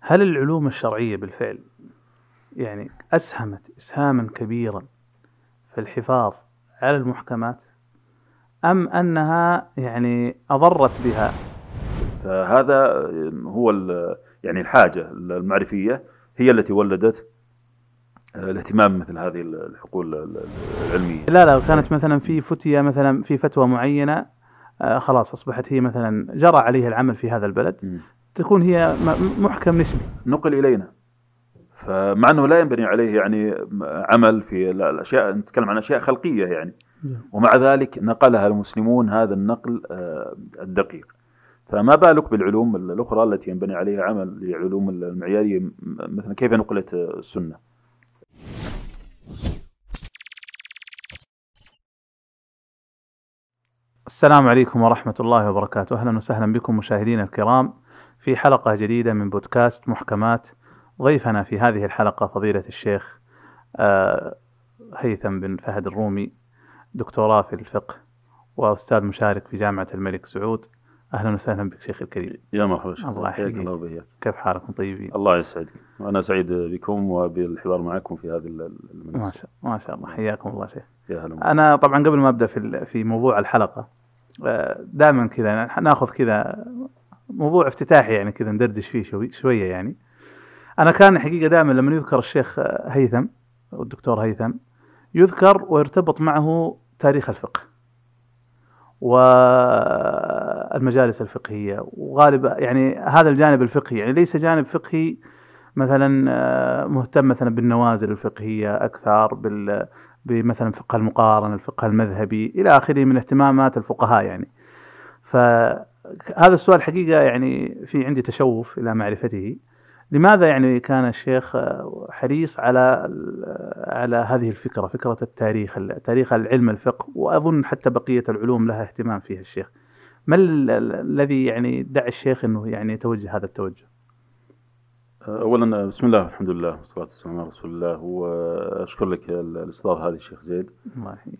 هل العلوم الشرعية بالفعل يعني أسهمت إسهاما كبيرا في الحفاظ على المحكمات؟ أم أنها يعني أضرت بها؟ فهذا هو يعني الحاجة المعرفية هي التي ولدت الاهتمام مثل هذه الحقول العلمية. لا لا كانت مثلا في فتية مثلا في فتوى معينة آه، خلاص أصبحت هي مثلا جرى عليها العمل في هذا البلد. م. تكون هي محكم نسبي. نقل إلينا. فمع أنه لا ينبني عليه يعني عمل في الأشياء نتكلم عن أشياء خلقية يعني. ومع ذلك نقلها المسلمون هذا النقل آه، الدقيق. فما بالك بالعلوم الأخرى التي ينبني عليها عمل لعلوم المعيارية مثلا كيف نقلت السنة؟ السلام عليكم ورحمة الله وبركاته. أهلا وسهلا بكم مشاهدينا الكرام. في حلقة جديدة من بودكاست محكمات. ضيفنا في هذه الحلقة فضيلة الشيخ آه، هيثم بن فهد الرومي دكتوراه في الفقه وأستاذ مشارك في جامعة الملك سعود. أهلا وسهلا بك شيخ الكريم. يا مرحبا شيخ. الله يحييك. الله وبياك. كيف حالكم طيبين؟ الله يسعدك. وأنا سعيد بكم وبالحوار معكم في هذه المناسبة ما شاء ما شاء الله. حياكم الله شيخ. يا هلا أنا طبعا قبل ما أبدأ في في موضوع الحلقة آه، دائما كذا ناخذ كذا موضوع افتتاحي يعني كذا ندردش فيه شوي شوية يعني. أنا كان حقيقة دائما لما يذكر الشيخ هيثم والدكتور هيثم يذكر ويرتبط معه تاريخ الفقه والمجالس الفقهية. وغالبا يعني هذا الجانب الفقهي يعني ليس جانب فقهي مثلا آه، مهتم مثلا بالنوازل الفقهية أكثر بال بمثلا فقه المقارنة الفقه المذهبي إلى آخره من اهتمامات الفقهاء يعني. فهذا السؤال حقيقة يعني في عندي تشوف إلى معرفته. لماذا يعني كان الشيخ حريص على على هذه الفكرة فكرة التاريخ تاريخ العلم الفقه؟ وأظن حتى بقية العلوم لها اهتمام فيها الشيخ. ما الذي يعني دعا الشيخ إنه يعني يتوجه هذا التوجه؟ اولا بسم الله والحمد لله والصلاة والسلام على رسول الله. وأشكر لك الاستضافه هذه الشيخ زيد.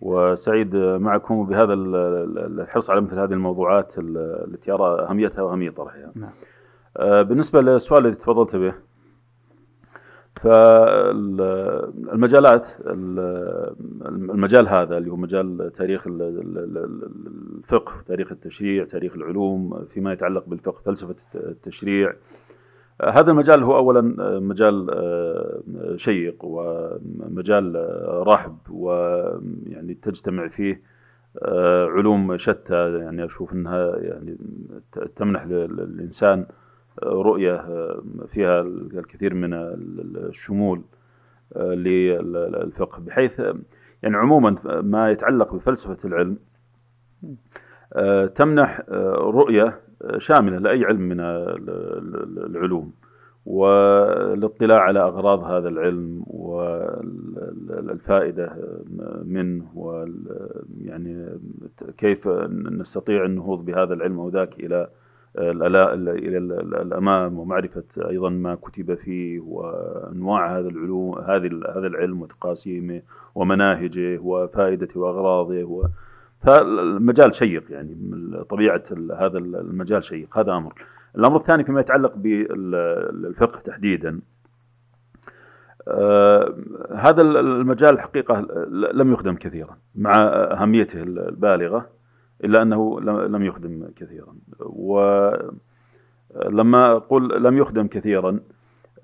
وسعيد معكم بهذا الحرص على مثل هذه الموضوعات التي ارى أهميتها وأهمية طرحها. نعم. آه، بالنسبة للسؤال الذي تفضلت به فالمجالات المجال هذا اللي هو مجال تاريخ الفقه تاريخ التشريع تاريخ العلوم فيما يتعلق بالفقه فلسفة التشريع هذا المجال هو أولا آه، مجال شيق ومجال رحب ويعني تجتمع فيه علوم شتى يعني أشوف أنها يعني تمنح للإنسان رؤية آه، فيها الكثير من الشمول آه، للفقه. بحيث يعني عموما ما يتعلق بفلسفة العلم آه، تمنح رؤية شاملة لأي علم من العلوم والاطلاع على أغراض هذا العلم والفائدة منه ويعني كيف نستطيع النهوض بهذا العلم أو ذاك إلى إلى الأمام ومعرفة أيضا ما كتب فيه وأنواع هذا العلوم هذا العلم وتقاسيمه ومناهجه وفائدته وأغراضه و فالمجال شيق يعني طبيعة هذا المجال شيق هذا أمر. الأمر الثاني فيما يتعلق بالفقه تحديدا آه هذا المجال الحقيقة لم يخدم كثيرا مع أهميته البالغة إلا أنه لم يخدم كثيرا. ولما أقول لم يخدم كثيرا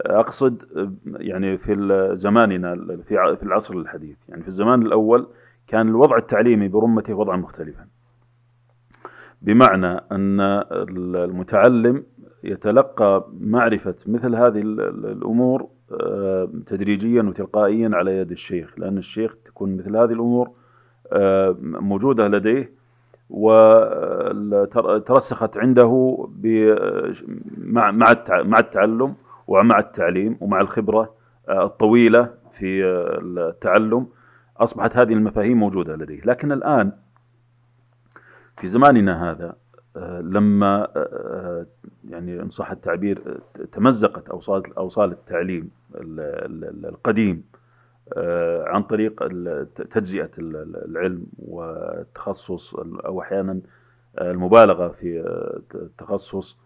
أقصد يعني في زماننا في العصر الحديث. يعني في الزمان الأول كان الوضع التعليمي برمته وضعا مختلفا. بمعنى أن المتعلم يتلقى معرفة مثل هذه الأمور آه، تدريجيا وتلقائيا على يد الشيخ لأن الشيخ تكون مثل هذه الأمور آه، موجودة لديه وترسخت عنده مع مع التعلم ومع التعليم ومع الخبرة آه، الطويلة في التعلم. أصبحت هذه المفاهيم موجودة لديه. لكن الآن في زماننا هذا آه، لما آه، يعني إن صح التعبير تمزقت أوصال أوصال التعليم القديم آه، عن طريق تجزئة العلم والتخصص أو أحيانا المبالغة في التخصص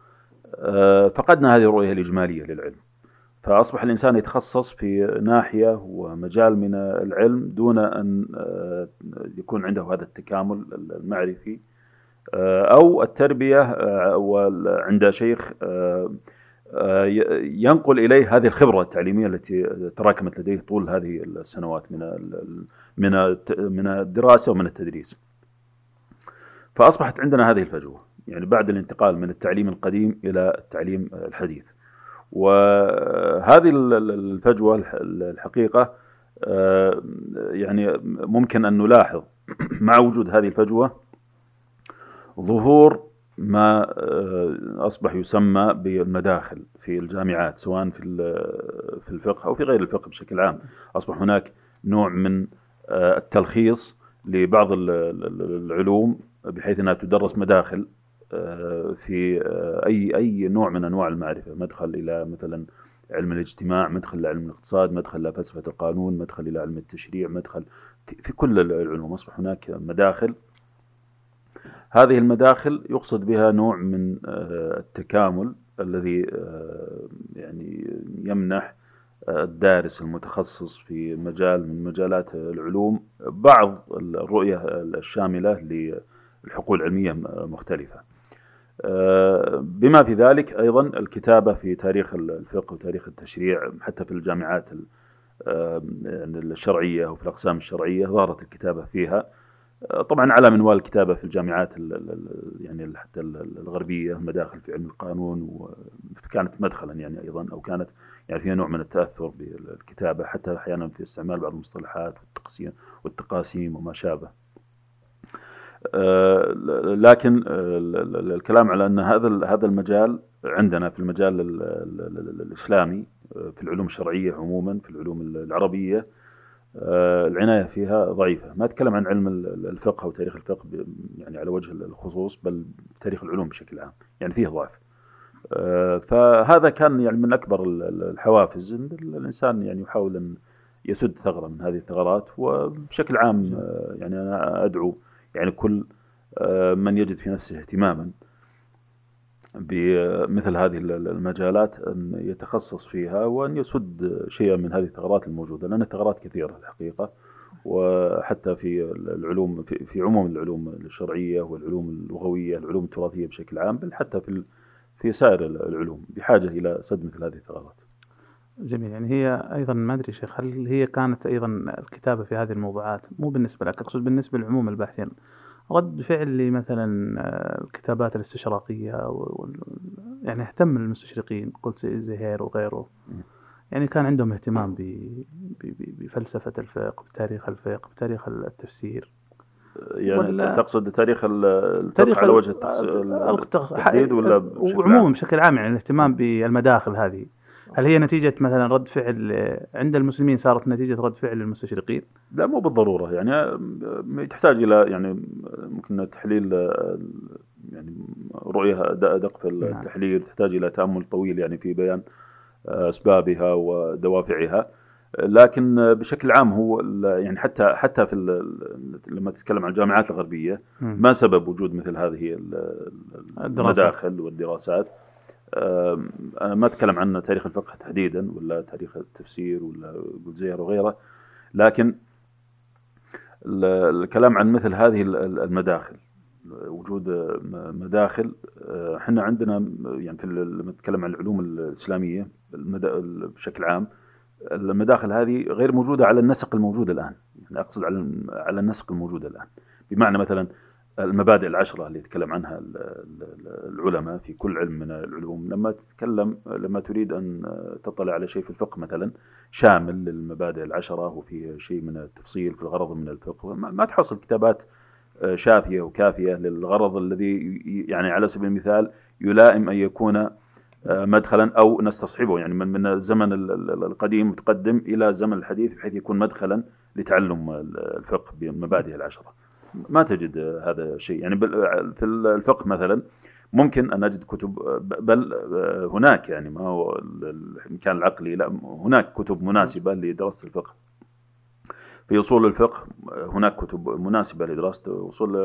آه، فقدنا هذه الرؤية الإجمالية للعلم. فأصبح الإنسان يتخصص في ناحية ومجال من العلم دون أن آه، يكون عنده هذا التكامل المعرفي آه، أو التربية عند شيخ ينقل إليه هذه الخبرة التعليمية التي تراكمت لديه طول هذه السنوات من من من الدراسة ومن التدريس. فأصبحت عندنا هذه الفجوة يعني بعد الانتقال من التعليم القديم إلى التعليم الحديث وهذه الفجوة الحقيقة آه، يعني ممكن أن نلاحظ مع وجود هذه الفجوة ظهور ما آه، أصبح يسمى بالمداخل في الجامعات سواء في في الفقه أو في غير الفقه بشكل عام. أصبح هناك نوع من آه، التلخيص لبعض العلوم بحيث أنها تدرس مداخل في آه، أي أي نوع من أنواع المعرفة مدخل إلى مثلا علم الاجتماع مدخل إلى علم الاقتصاد مدخل إلى فلسفة القانون مدخل إلى علم التشريع مدخل في كل العلوم. أصبح هناك مداخل. هذه المداخل يقصد بها نوع من آه، التكامل الذي يعني يمنح الدارس المتخصص في مجال من مجالات العلوم بعض الرؤية الشاملة للحقول العلمية مختلفة. بما في ذلك أيضا الكتابة في تاريخ الفقه وتاريخ التشريع حتى في الجامعات الشرعية وفي الأقسام الشرعية ظهرت الكتابة فيها طبعا على منوال الكتابة في الجامعات يعني حتى الغربية مداخل في علم القانون وكانت مدخلا يعني أيضا أو كانت يعني فيها نوع من التأثر بالكتابة حتى أحيانا في استعمال بعض المصطلحات والتقسيم والتقاسيم وما شابه. آه، لكن الكلام على أن هذا هذا المجال عندنا في المجال الإسلامي آه، في العلوم الشرعية عموما في العلوم العربية آه، العناية فيها ضعيفة، ما أتكلم عن علم الفقه وتاريخ الفقه يعني على وجه الخصوص بل تاريخ العلوم بشكل عام، يعني فيه ضعف. آه، فهذا كان يعني من أكبر الحوافز إن الإنسان يعني يحاول أن يسد ثغرة من هذه الثغرات وبشكل عام آه، يعني أنا أدعو يعني كل من يجد في نفسه اهتماما بمثل هذه المجالات أن يتخصص فيها وأن يسد شيئا من هذه الثغرات الموجودة لأن الثغرات كثيرة الحقيقة وحتى في العلوم في عموم العلوم الشرعية والعلوم اللغوية العلوم التراثية بشكل عام بل حتى في في سائر العلوم بحاجة إلى سد مثل هذه الثغرات. جميل. يعني هي أيضا ما أدري شيخ هل هي كانت أيضا الكتابة في هذه الموضوعات؟ مو بالنسبة لك أقصد بالنسبة لعموم الباحثين. رد فعل لمثلا آه، الكتابات الاستشراقية يعني اهتم المستشرقين قلت زهير وغيره. يعني كان عندهم اهتمام بفلسفة الفقه بتاريخ الفقه بتاريخ التفسير. يعني تقصد تاريخ الفقه على وجه التحديد ولا بشكل عام؟ يعني الاهتمام بالمداخل هذه. هل هي نتيجة مثلا رد فعل عند المسلمين صارت نتيجة رد فعل المستشرقين؟ لا مو بالضرورة. يعني تحتاج إلى يعني ممكن تحليل يعني رؤية أدق في نعم. التحليل. تحتاج إلى تأمل طويل يعني في بيان أسبابها ودوافعها. لكن بشكل عام هو يعني حتى حتى في لما تتكلم عن الجامعات الغربية ما سبب وجود مثل هذه المداخل والدراسات. أنا ما أتكلم عن تاريخ الفقه تحديدا ولا تاريخ التفسير ولا زير وغيره لكن الكلام عن مثل هذه المداخل وجود مداخل آه، إحنا عندنا يعني في لما نتكلم عن العلوم الإسلامية بشكل عام المداخل هذه غير موجودة على النسق الموجود الآن يعني أقصد على على النسق الموجود الآن. بمعنى مثلا المبادئ العشرة اللي يتكلم عنها العلماء في كل علم من العلوم. لما تتكلم لما تريد أن تطلع على شيء في الفقه مثلا شامل للمبادئ العشرة وفيه شيء من التفصيل في الغرض من الفقه. ما تحصل كتابات شافية وكافية للغرض الذي يعني على سبيل المثال يلائم أن يكون مدخلا أو نستصحبه. يعني من من الزمن القديم المتقدم إلى الزمن الحديث بحيث يكون مدخلا لتعلم الفقه بمبادئ العشرة. ما تجد هذا الشيء يعني في الفقه مثلا ممكن أن اجد كتب بل هناك يعني ما هو الإمكان العقلي لا هناك كتب مناسبة لدراسة الفقه. في أصول الفقه هناك كتب مناسبة لدراسة أصول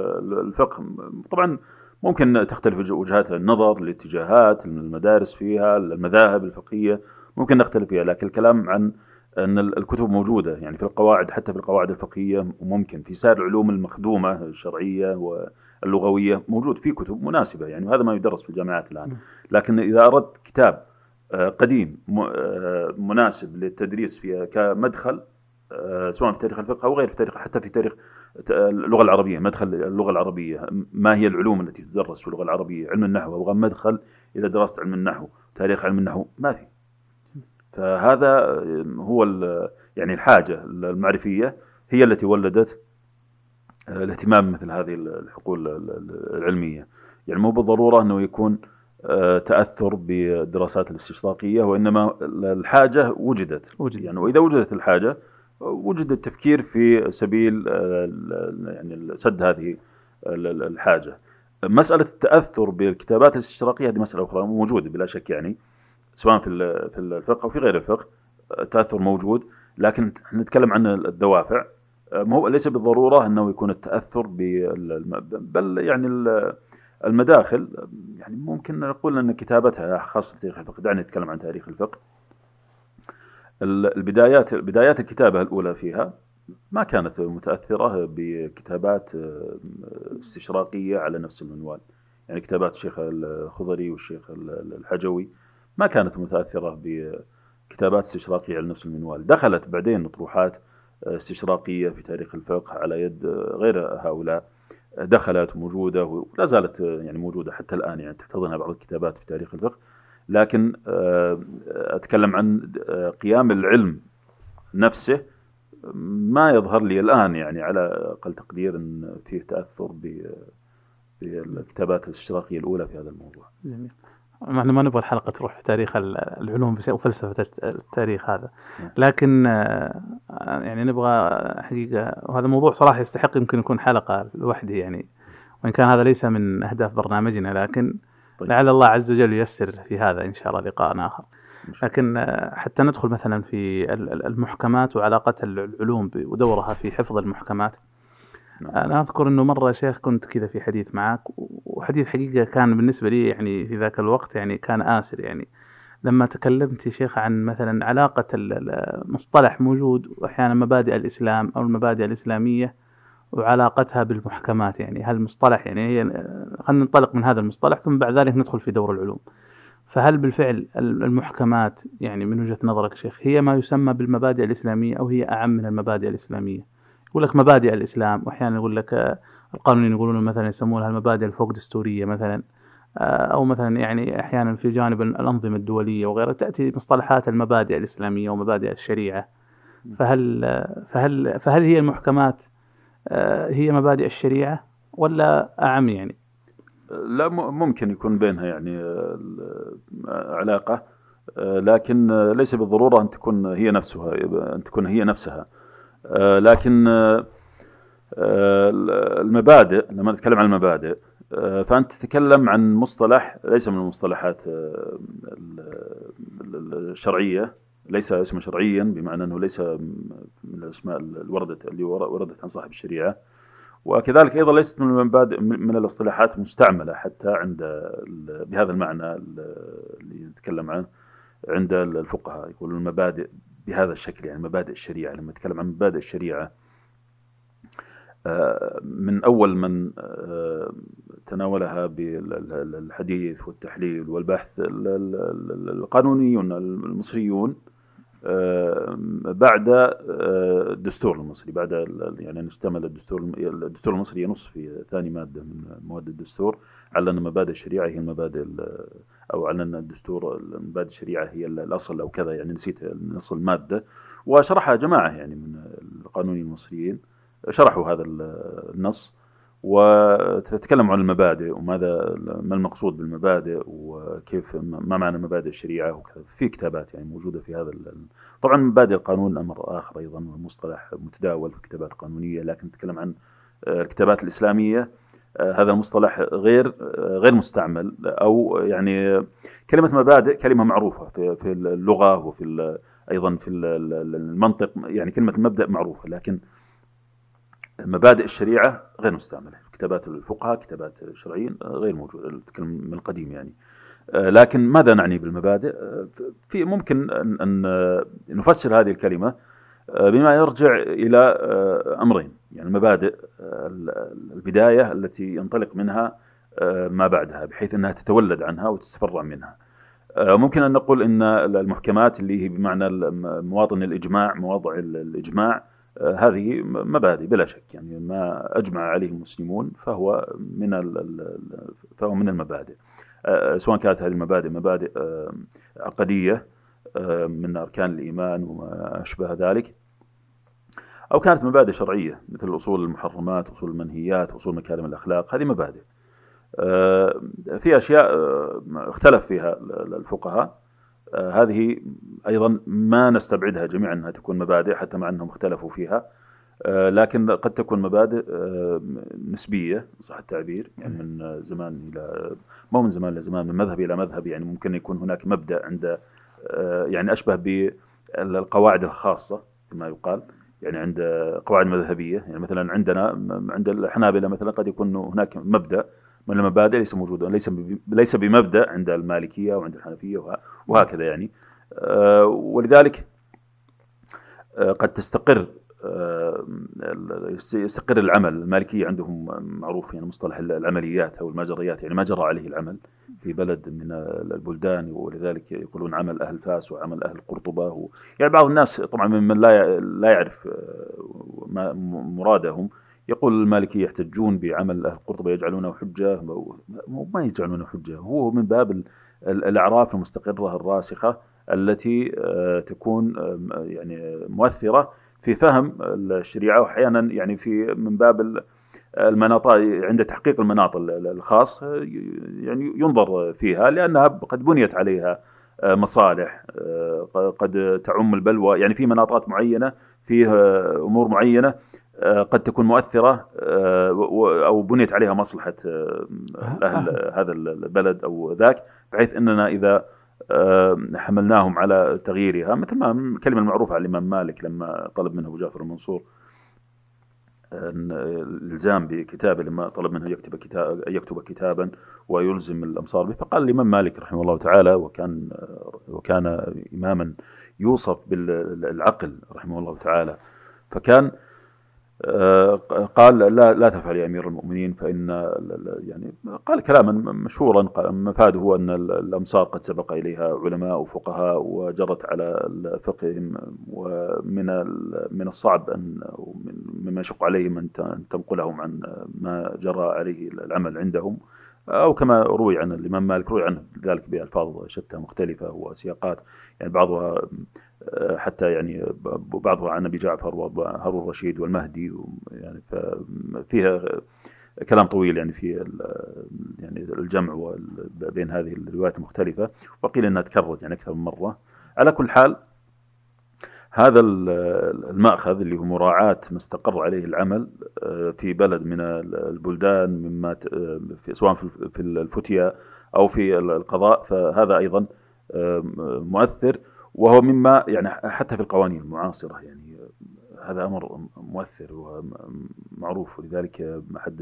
الفقه. طبعا ممكن تختلف وجهات النظر الاتجاهات المدارس فيها المذاهب الفقهية ممكن نختلف فيها لكن الكلام عن أن الكتب موجودة يعني في القواعد حتى في القواعد الفقهية ممكن. في سائر العلوم المخدومة الشرعية واللغوية موجود في كتب مناسبة يعني وهذا ما يدرس في الجامعات الآن. لكن إذا أردت كتاب آه، قديم آه، مناسب للتدريس فيها كمدخل آه، سواء في تاريخ الفقه أو غير في تاريخ حتى في تاريخ اللغة العربية مدخل اللغة العربية. ما هي العلوم التي تدرس في اللغة العربية؟ علم النحو أبغى مدخل إلى دراسه علم النحو تاريخ علم النحو ما في. فهذا هو يعني الحاجة المعرفية هي التي ولدت الاهتمام مثل هذه الحقول العلمية. يعني مو بالضرورة أنه يكون آه، تأثر بالدراسات الاستشراقية وإنما الحاجة وجدت. وجد. يعني وإذا وجدت الحاجة وجد التفكير في سبيل آه، يعني سد هذه الحاجة. مسألة التأثر بالكتابات الاستشراقية هذه مسألة أخرى موجودة بلا شك يعني. سواء في في الفقه أو في غير الفقه التأثر موجود لكن نتكلم عن الدوافع. آه، مو ليس بالضرورة أنه يكون التأثر بل يعني المداخل. يعني ممكن نقول أن كتابتها خاصة في تاريخ الفقه دعني نتكلم عن تاريخ الفقه. البدايات بدايات الكتابة الأولى فيها ما كانت متأثرة بكتابات استشراقية على نفس المنوال. يعني كتابات الشيخ الخضري والشيخ الحجوي. ما كانت متأثرة بكتابات استشراقية على نفس المنوال دخلت بعدين اطروحات استشراقية في تاريخ الفقه على يد غير هؤلاء دخلت موجودة ولا زالت يعني موجودة حتى الآن يعني تحتضنها بعض الكتابات في تاريخ الفقه لكن آه، أتكلم عن آه، قيام العلم نفسه ما يظهر لي الآن يعني على أقل تقدير إن فيه تأثر بالكتابات الاشتراكيه الأولى في هذا الموضوع. جميل. إحنا ما نبغى الحلقة تروح في تاريخ العلوم وفلسفة التاريخ هذا نعم. لكن آه، يعني نبغى حقيقة وهذا موضوع صراحة يستحق يمكن يكون حلقة لوحده يعني وإن كان هذا ليس من أهداف برنامجنا لكن طيب. لعل الله عز وجل ييسر في هذا إن شاء الله لقاء آخر لكن آه، حتى ندخل مثلا في المحكمات وعلاقة العلوم ودورها في حفظ المحكمات. أنا أذكر إنه مرة شيخ كنت كذا في حديث معك وحديث حقيقة كان بالنسبة لي يعني في ذاك الوقت يعني كان آسر يعني. لما تكلمت يا شيخ عن مثلا علاقة المصطلح موجود وأحيانا مبادئ الإسلام أو المبادئ الإسلامية وعلاقتها بالمحكمات يعني. هل المصطلح يعني هي خلينا ننطلق من هذا المصطلح ثم بعد ذلك ندخل في دور العلوم. فهل بالفعل المحكمات يعني من وجهة نظرك شيخ هي ما يسمى بالمبادئ الإسلامية أو هي أعم من المبادئ الإسلامية؟ يقول لك مبادئ الإسلام وأحيانا يقول لك القانونيين يقولون مثلا يسمونها المبادئ الفوق دستورية مثلا آه، أو مثلا يعني أحيانا في جانب الأنظمة الدولية وغيرها تأتي مصطلحات المبادئ الإسلامية ومبادئ الشريعة. فهل فهل فهل هي المحكمات آه، هي مبادئ الشريعة ولا أعم يعني؟ لا ممكن يكون بينها يعني آه، علاقة لكن ليس بالضرورة أن تكون هي نفسها أن تكون هي نفسها. لكن المبادئ لما نتكلم عن المبادئ آه، فأنت تتكلم عن مصطلح ليس من المصطلحات آه، الشرعية ليس اسما شرعيا بمعنى أنه ليس من الأسماء الوردة اللي وردت عن صاحب الشريعة. وكذلك أيضا ليست من المبادئ من الاصطلاحات المستعملة حتى عند بهذا المعنى اللي نتكلم عنه عند الفقهاء يقولون المبادئ بهذا الشكل يعني مبادئ الشريعة لما نتكلم عن مبادئ الشريعة من أول من آه، تناولها بالحديث والتحليل والبحث القانونيون المصريون آه، بعد الدستور المصري بعد يعني اشتمل الدستور الدستور المصري ينص في ثاني مادة من مواد الدستور على أن مبادئ الشريعة هي المبادئ أو على أن الدستور مبادئ الشريعة هي الأصل أو كذا يعني نسيت نص المادة. وشرحها جماعة يعني من القانونيين المصريين شرحوا هذا النص. وتتكلم عن المبادئ وماذا ما المقصود بالمبادئ وكيف ما معنى مبادئ الشريعة وكذا. في كتابات يعني موجودة في هذا طبعا مبادئ القانون أمر اخر أيضا مصطلح متداول في الكتابات القانونية لكن نتكلم عن الكتابات الإسلامية. هذا المصطلح غير غير مستعمل أو يعني كلمة مبادئ كلمة معروفة في في اللغة وفي أيضا في المنطق يعني كلمة المبدأ معروفة لكن مبادئ الشريعة غير مستعملة. كتابات الفقهاء كتابات الشرعيين غير موجودة. من القديم يعني. لكن ماذا نعني بالمبادئ؟ في ممكن أن نفسر هذه الكلمة بما يرجع إلى أمرين. يعني مبادئ البداية التي ينطلق منها ما بعدها بحيث أنها تتولد عنها وتتفرع منها. ممكن أن نقول أن المحكمات اللي هي بمعنى مواطن الإجماع مواضع الإجماع هذه مبادئ بلا شك يعني ما أجمع عليه المسلمون فهو من فهو من المبادئ. سواء كانت هذه المبادئ مبادئ عقدية من أركان الإيمان وما أشبه ذلك أو كانت مبادئ شرعية مثل أصول المحرمات أصول المنهيات أصول مكارم الأخلاق هذه مبادئ. في أشياء اختلف فيها الفقهاء. هذه أيضا ما نستبعدها جميعا أنها تكون مبادئ حتى مع أنهم اختلفوا فيها. لكن قد تكون مبادئ نسبية صح التعبير؟ يعني من زمان إلى مو من زمان إلى زمان من مذهب إلى مذهب يعني ممكن يكون هناك مبدأ عند يعني أشبه بالقواعد الخاصة كما يقال يعني عند قواعد مذهبية. يعني مثلا عندنا عند الحنابلة مثلا قد يكون هناك مبدأ من المبادئ ليس موجودا ليس ليس بمبدأ عند المالكية وعند الحنفية وهكذا يعني. ولذلك قد تستقر يستقر العمل. المالكية عندهم معروف يعني مصطلح العمليات أو المجريات يعني ما جرى عليه العمل في بلد من البلدان. ولذلك يقولون عمل أهل فاس وعمل أهل قرطبة. يعني بعض الناس طبعا ممن لا لا يعرف مرادهم. يقول المالكي يحتجون بعمل أهل قرطبة يجعلونه حجة. ما يجعلونه حجة. هو من باب الأعراف المستقرة الراسخة التي تكون يعني مؤثرة في فهم الشريعة. وأحيانا يعني في من باب المناط عند تحقيق المناط الخاص يعني ينظر فيها لأنها قد بنيت عليها مصالح قد تعم البلوى. يعني في مناطات معينة فيها أمور معينة قد تكون مؤثرة أو بنيت عليها مصلحة أهل هذا البلد أو ذاك بحيث أننا إذا حملناهم على تغييرها مثل ما الكلمة المعروفة على الإمام مالك لما طلب منه أبو جعفر المنصور الإلزام بكتابه لما طلب منه يكتب كتاب يكتب كتابا ويلزم الأمصار به. فقال الإمام مالك رحمه الله تعالى وكان وكان اماما يوصف بالعقل رحمه الله تعالى. فكان قال لا لا تفعل يا أمير المؤمنين فإن يعني قال كلاما مشهورا مفاده أن الأمصار قد سبق إليها علماء وفقهاء وجرت على فقههم ومن من الصعب أن مما يشق عليهم أن تنقلهم عن ما جرى عليه العمل عندهم. أو كما روي عن الإمام مالك روي عنه ذلك بألفاظ شتى مختلفة وسياقات. يعني بعضها حتى يعني بعضها عن أبي جعفر وهارون الرشيد والمهدي يعني فيها كلام طويل يعني في يعني الجمع بين هذه الروايات المختلفة وقيل إنها تكررت يعني أكثر من مرة. على كل حال هذا المأخذ اللي هو مراعاة ما عليه العمل في بلد من البلدان مما سواء في الفتية أو في القضاء فهذا أيضا مؤثر. وهو مما يعني حتى في القوانين المعاصرة يعني هذا أمر مؤثر ومعروف. ولذلك أحد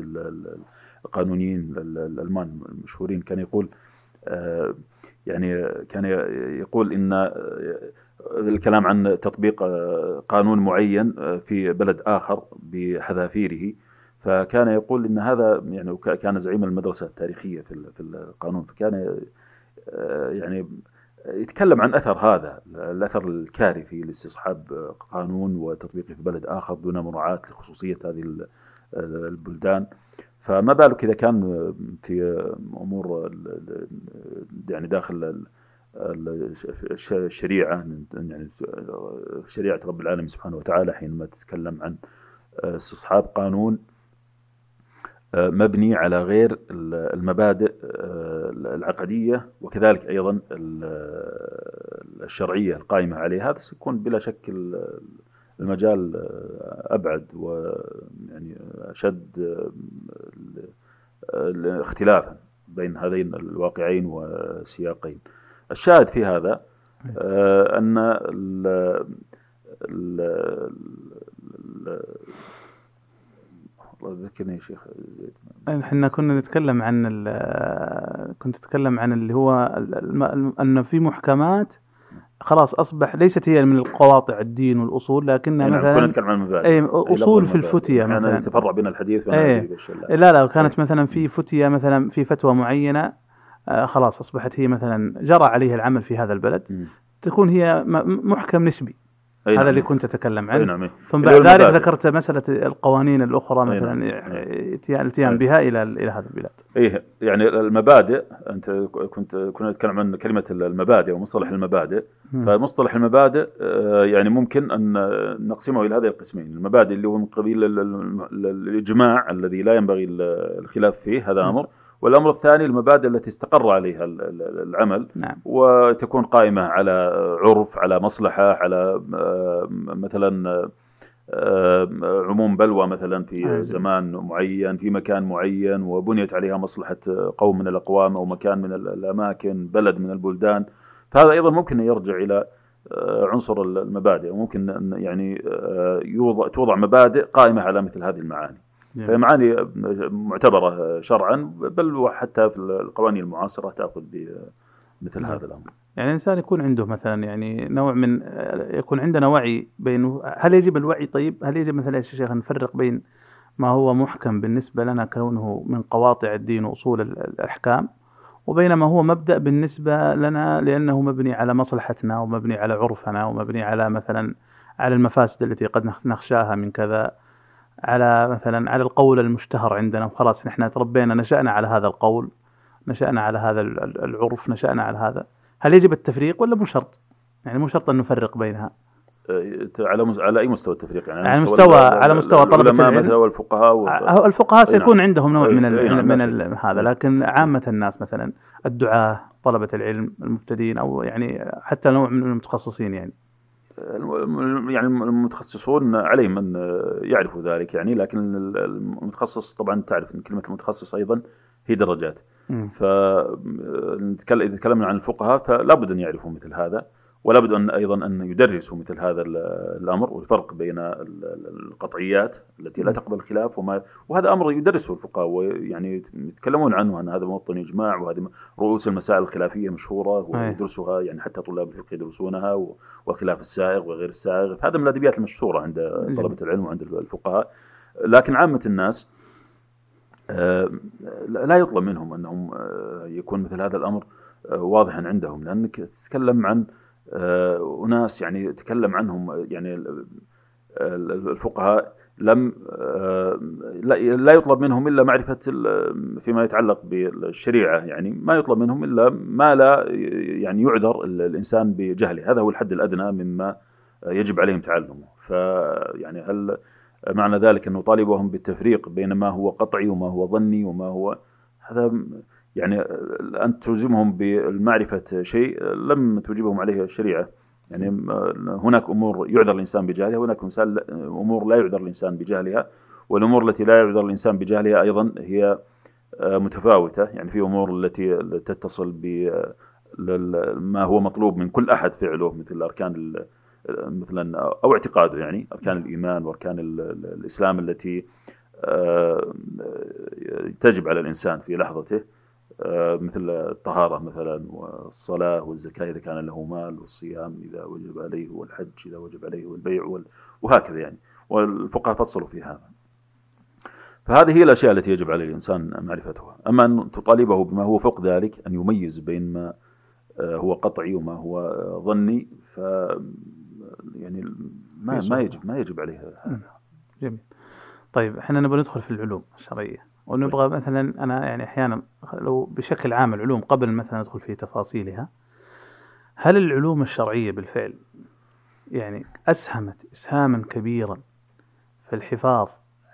القانونيين الألمان المشهورين كان يقول يعني كان يقول إن الكلام عن تطبيق قانون معين في بلد آخر بحذافيره. فكان يقول إن هذا يعني كان زعيم المدرسة التاريخية في في القانون. فكان يعني يتكلم عن أثر هذا الأثر الكارثي لاستصحاب قانون وتطبيقه في بلد آخر دون مراعاة لخصوصية هذه البلدان. فما بالك إذا كان في أمور يعني داخل الشريعة يعني شريعة رب العالمين سبحانه وتعالى حينما تتكلم عن استصحاب قانون مبني على غير المبادئ العقدية وكذلك أيضا الشرعية القائمة عليها. هذا سيكون بلا شك المجال أبعد ويعني أشد اختلافا بين هذين الواقعين والسياقين الشاهد في هذا أن ذكرني يا شيخ زيد إحنا كنا نتكلم عن كنت أتكلم عن اللي هو أن في محكمات خلاص أصبح ليست هي من القواطع الدين والأصول لكنها يعني كنا مثلا نتكلم عن المبادئ أي أي أصول في. الفتية أحيانا مثلا يتفرع بين الحديث بالشيء لا. لا كانت مثلا في فتية مثلا في فتوى معينة آه، خلاص أصبحت هي مثلا جرى عليها العمل في هذا البلد. تكون هي محكم نسبي أي هذا نعم. اللي كنت أتكلم عنه نعم إيه. ثم هو بعد ذلك المبادئ. ذكرت مسألة القوانين الأخرى أي مثلا نعم. اتيان الاتيان أي. بها إلى إلى هذه البلاد إيه يعني المبادئ أنت كنت كنا نتكلم عن كلمة المبادئ ومصطلح المبادئ مم. فمصطلح المبادئ آه، يعني ممكن أن نقسمه إلى هذه القسمين المبادئ اللي هو من قبيل ال- ال- ال- الإجماع الذي لا ينبغي ال- الخلاف فيه هذا أمر والأمر الثاني المبادئ التي استقر عليها ال- ال- العمل نعم. وتكون قائمة على عرف على مصلحة على آه، مثلا آه، عموم بلوى مثلا في أيوة. زمان معين في مكان معين وبنيت عليها مصلحة قوم من الأقوام أو مكان من ال- الأماكن بلد من البلدان. فهذا أيضا ممكن يرجع آه، عنصر المبادئ ممكن أن يعني آه، يوضع توضع مبادئ قائمة على مثل هذه المعاني. فهي جميل. معاني معتبرة شرعا بل وحتى في القوانين المعاصرة تأخذ بمثل نعم. هذا الأمر يعني الإنسان يكون عنده مثلا يعني نوع من يكون عندنا وعي بين هل يجب الوعي طيب هل يجب مثلا يا شيخ نفرق بين ما هو محكم بالنسبة لنا كونه من قواطع الدين وأصول ال- الأحكام وبين ما هو مبدأ بالنسبة لنا لأنه مبني على مصلحتنا ومبني على عرفنا ومبني على مثلا على المفاسد التي قد نخ- نخشاها من كذا على مثلا على القول المشتهر عندنا وخلاص نحن تربينا نشأنا على هذا القول نشأنا على هذا ال- ال- العرف نشأنا على هذا هل يجب التفريق ولا مو شرط؟ يعني مو شرط أن نفرق بينها آه، على مز... على أي مستوى التفريق يعني على مستوى مستوى- على مستوى العلماء العلم. مثلا والفقهاء و... ع- الفقهاء سيكون نعم. عندهم نوع من ال نعم، من ال شك. هذا. لكن عامة الناس مثلا الدعاة طلبة العلم المبتدئين أو يعني حتى نوع من المتخصصين يعني يعني المتخصصون عليهم أن يعرفوا ذلك يعني لكن ال- المتخصص طبعا تعرف أن كلمة المتخصص أيضا هي درجات. فنتكلم إذا تكلمنا عن الفقهاء فلا بد أن يعرفوا مثل هذا ولا بد أن أيضا أن يدرسوا مثل هذا ال- الأمر والفرق بين ال- ال- القطعيات التي لا تقبل الخلاف وما وهذا أمر يدرسه الفقهاء ويعني يتكلمون عنه أن هذا موطن إجماع وهذه رؤوس المسائل الخلافية مشهورة أي. ويدرسها يعني حتى طلاب الفقه يدرسونها والخلاف السائغ وغير السائغ هذا من الأدبيات المشهورة عند طلبة العلم وعند الفقهاء. لكن عامة الناس آه، لا يطلب منهم أنهم آه، يكون مثل هذا الأمر آه، واضحا عندهم لأنك تتكلم عن آه، أناس يعني تكلم عنهم يعني ال- ال- الفقهاء لم آه، لا يطلب منهم إلا معرفة فيما يتعلق بالشريعة يعني ما يطلب منهم إلا ما لا يعني يعذر ال- الإنسان بجهله. هذا هو الحد الأدنى مما يجب عليهم تعلمه. فيعني هل معنى ذلك أن نطالبهم بالتفريق بين ما هو قطعي وما هو ظني وما هو هذا يعني أن تلزمهم بمعرفة شيء لم توجبهم عليه الشريعة يعني هناك أمور يعذر الإنسان بجهلها وهناك أمور لا يعذر الإنسان بجهلها والأمور التي لا يعذر الإنسان بجهلها أيضا هي آه، متفاوتة يعني في أمور التي تتصل ب ما هو مطلوب من كل أحد فعله مثل أركان مثلا أو اعتقاده يعني اركان الايمان واركان ال- ال- الاسلام التي آه، تجب على الانسان في لحظته آه، مثل الطهارة مثلا والصلاة والزكاة إذا كان له مال والصيام إذا وجب عليه والحج إذا وجب عليه والبيع وال- وهكذا يعني. والفقهاء فصلوا في هذا. فهذه هي الأشياء التي يجب على الإنسان معرفتها. أما أن تطالبه بما هو فوق ذلك أن يميز بين ما آه، هو قطعي وما هو آه، ظني ف يعني ما ما. يجب ما يجب عليه هذا. جميل. طيب إحنا نبغى ندخل في العلوم الشرعية. ونبغى مثلا أنا يعني أحيانا لو بشكل عام العلوم قبل مثلا ندخل في تفاصيلها هل العلوم الشرعية بالفعل يعني أسهمت اسهاما كبيرا في الحفاظ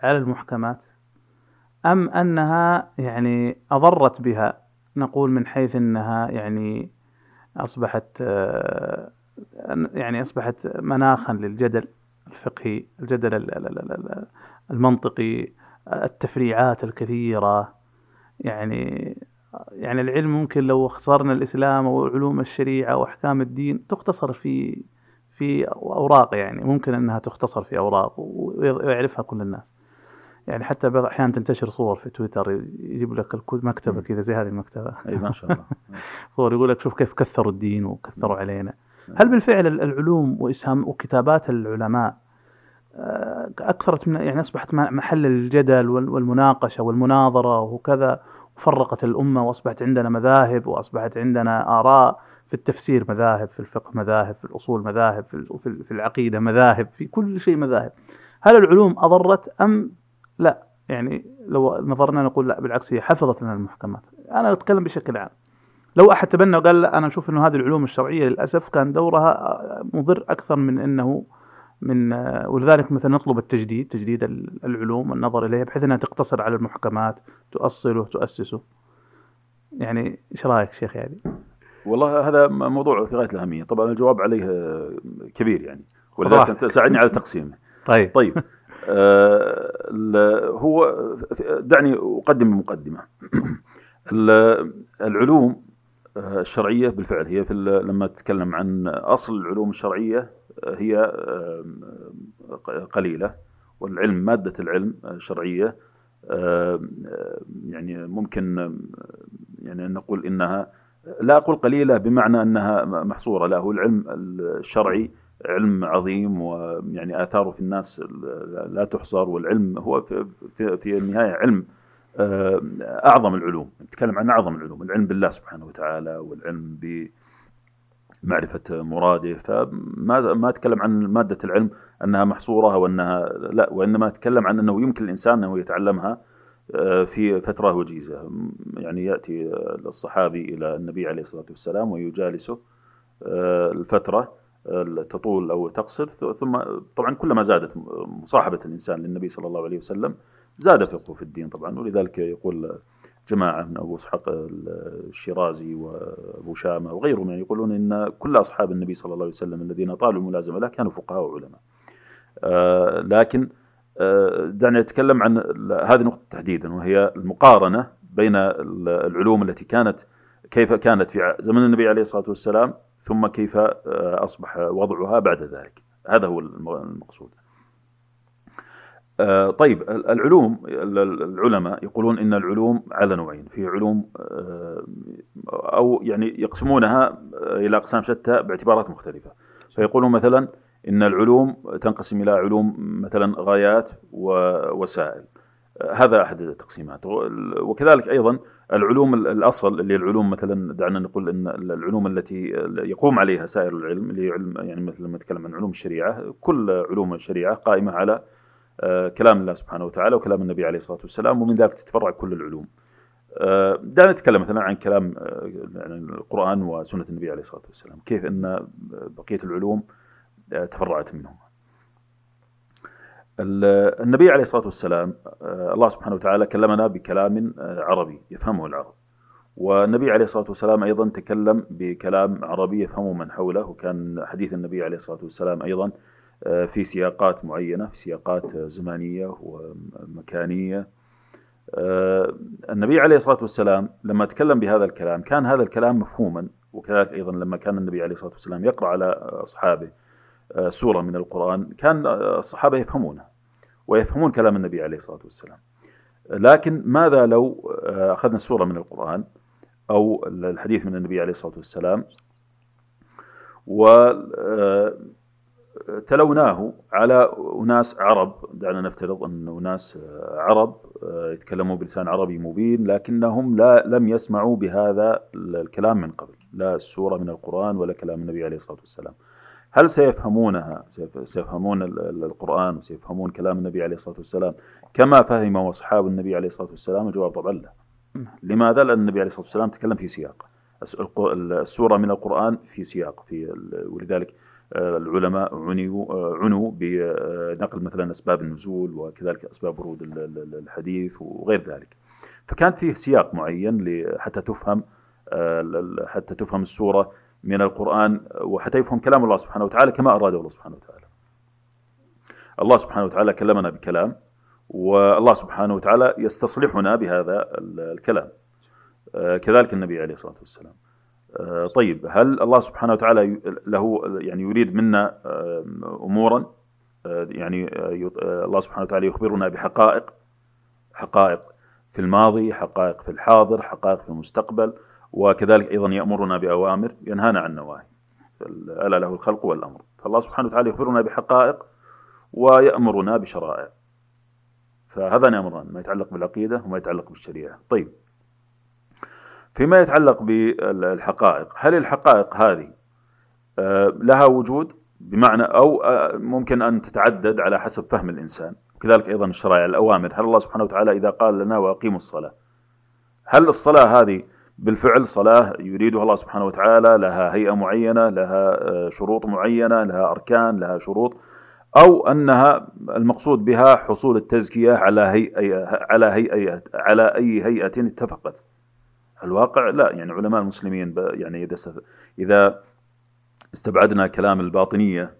على المحكمات؟ أم أنها يعني أضرت بها؟ نقول من حيث أنها يعني أصبحت آه، يعني أصبحت مناخا للجدل الفقهي الجدل ال- ال- ال- ال- المنطقي التفريعات الكثيرة. يعني يعني العلم ممكن لو اختصرنا الإسلام وعلوم الشريعة وأحكام الدين تختصر في في أوراق يعني ممكن أنها تختصر في أوراق ويعرفها كل الناس. يعني حتى بعض أحيانا تنتشر صور في تويتر يجيب لك مم. كذا زي هذه المكتبة. إي ما شاء الله. صور يقول لك شوف كيف كثروا الدين وكثروا. علينا. هل بالفعل ال- العلوم واسهام وكتابات العلماء أكثرت من يعني أصبحت محل الجدل وال- والمناقشة والمناظرة وكذا وفرقت الأمة وأصبحت عندنا مذاهب وأصبحت عندنا آراء. في التفسير مذاهب في الفقه مذاهب في الأصول مذاهب في العقيدة مذاهب في كل شيء مذاهب. هل العلوم أضرت أم؟ لا. يعني لو نظرنا نقول لا بالعكس هي حفظت لنا المحكمات. أنا أتكلم بشكل عام. لو أحد تبنى وقال لا أنا أشوف إنه هذه العلوم الشرعية للأسف كان دورها آه، مضر أكثر من إنه من ولذلك مثلا نطلب التجديد تجديد ال- العلوم والنظر إليها بحيث إنها تقتصر على المحكمات تؤصله تؤسسه. يعني إيش رأيك شيخ يعني؟ والله هذا موضوع في غاية الأهمية. طبعا الجواب عليه كبير يعني. ولذلك. أنت ساعدني على تقسيمه. طيب. طيب. آه، هو دعني أقدم مقدمه ال- العلوم آه، الشرعية بالفعل هي في لما تتكلم عن أصل العلوم الشرعية هي ق- قليلة والعلم مادة العلم الشرعيه آه، يعني ممكن يعني نقول إنها لا أقول قليلة بمعنى أنها محصورة لا هو العلم الشرعي علم عظيم ويعني اثاره في الناس لا تحصر والعلم هو في, في, النهاية علم أعظم العلوم. نتكلم عن أعظم العلوم العلم بالله سبحانه وتعالى والعلم بمعرفه مراده فما ما أتكلم عن مادة العلم أنها محصورة أو أنها لا وإنما أتكلم عن أنه يمكن الإنسان أنه يتعلمها آه، في فترة وجيزة. يعني يأتي الصحابي إلى النبي عليه الصلاة والسلام ويجالسه آه، الفترة آه، تطول أو تقصر. ثم طبعا كلما زادت مصاحبة الإنسان للنبي صلى الله عليه وسلم زاد فقهه في الدين طبعا. ولذلك يقول جماعة من أبو إسحاق الشيرازي وأبو شامة وغيرهم يعني يقولون إن كل أصحاب النبي صلى الله عليه وسلم الذين طالوا الملازمة له كانوا فقهاء وعلماء. آه، لكن آه، دعني أتكلم عن هذه النقطة تحديدا وهي المقارنة بين العلوم التي كانت كيف كانت في زمن النبي عليه الصلاة والسلام ثم كيف آه، أصبح وضعها بعد ذلك. هذا هو المقصود. آه، طيب العلوم العلماء يقولون إن العلوم على نوعين في علوم آه، أو يعني يقسمونها إلى أقسام شتى باعتبارات مختلفة. فيقولون مثلا إن العلوم تنقسم إلى علوم مثلا غايات ووسائل هذا أحد التقسيمات. وكذلك أيضا العلوم الأصل اللي العلوم مثلا دعنا نقول إن العلوم التي يقوم عليها سائر العلم اللي علم يعني مثل لما نتكلم عن علوم الشريعة كل علوم الشريعة قائمة على كلام الله سبحانه وتعالى وكلام النبي عليه الصلاة والسلام ومن ذلك تتفرع كل العلوم. دعنا نتكلم مثلا عن كلام يعني القرآن وسنة النبي عليه الصلاة والسلام، كيف أن بقية العلوم تفرعت منهم. النبي عليه الصلاة والسلام الله سبحانه وتعالى كلمنا بكلام عربي يفهمه العرب. والنبي عليه الصلاة والسلام أيضا تكلم بكلام عربي يفهمه من حوله وكان حديث النبي عليه الصلاة والسلام أيضا في سياقات معينة في سياقات زمانيه ومكانية. النبي عليه الصلاة والسلام لما تكلم بهذا الكلام كان هذا الكلام مفهوما وكذلك أيضا لما كان النبي عليه الصلاة والسلام يقرأ على أصحابه سورة من القرآن كان الصحابة يفهمونه ويفهمون كلام النبي عليه الصلاة والسلام. لكن ماذا لو أخذنا سورة من القرآن أو الحديث من النبي عليه الصلاة والسلام؟ و تلوناه على أناس عرب. دعنا نفترض أن أناس عرب يتكلموا بلسان عربي مبين لكنهم لا لم يسمعوا بهذا الكلام من قبل لا السورة من القرآن ولا كلام النبي عليه الصلاة والسلام. هل سيفهمونها؟ سيفهمون القرآن وسيفهمون كلام النبي عليه الصلاة والسلام؟ كما فهمه أصحاب النبي عليه الصلاة والسلام الجواب طبعا لا. لماذا؟ لأن النبي عليه الصلاة والسلام تكلم في سياق. السورة من القرآن في سياق في ولذلك العلماء عنوا عنوا بنقل مثلا أسباب النزول وكذلك أسباب ورود الحديث وغير ذلك. فكان فيه سياق معين حتى تفهم حتى تفهم السورة من القرآن وحتى يفهم كلام الله سبحانه وتعالى كما أراده الله سبحانه وتعالى. الله سبحانه وتعالى كلمنا بكلام والله سبحانه وتعالى يستصلحنا بهذا الكلام. كذلك النبي عليه الصلاة والسلام. طيب هل الله سبحانه وتعالى له يعني يريد منا أمورا؟ يعني الله سبحانه وتعالى يخبرنا بحقائق حقائق في الماضي حقائق في الحاضر حقائق في المستقبل وكذلك أيضا يأمرنا بأوامر ينهانا عن نواهي. ألا له الخلق والأمر. فالله سبحانه وتعالى يخبرنا بحقائق ويأمرنا بشرائع. فهذان أمران ما يتعلق بالعقيدة وما يتعلق بالشريعة. طيب فيما يتعلق بالحقائق. هل الحقائق هذه آه، لها وجود؟ بمعنى أو آه، ممكن أن تتعدد على حسب فهم الإنسان. كذلك أيضا الشرائع الأوامر. هل الله سبحانه وتعالى إذا قال لنا وأقيموا الصلاة هل الصلاة هذه بالفعل صلاة يريدها الله سبحانه وتعالى لها هيئة معينة لها آه، شروط معينة لها أركان لها شروط أو أنها المقصود بها حصول التزكية على هيئة على هيئة على أي هيئة اتفقت؟ الواقع لا يعني علماء المسلمين يعني إذا إذا استبعدنا كلام الباطنية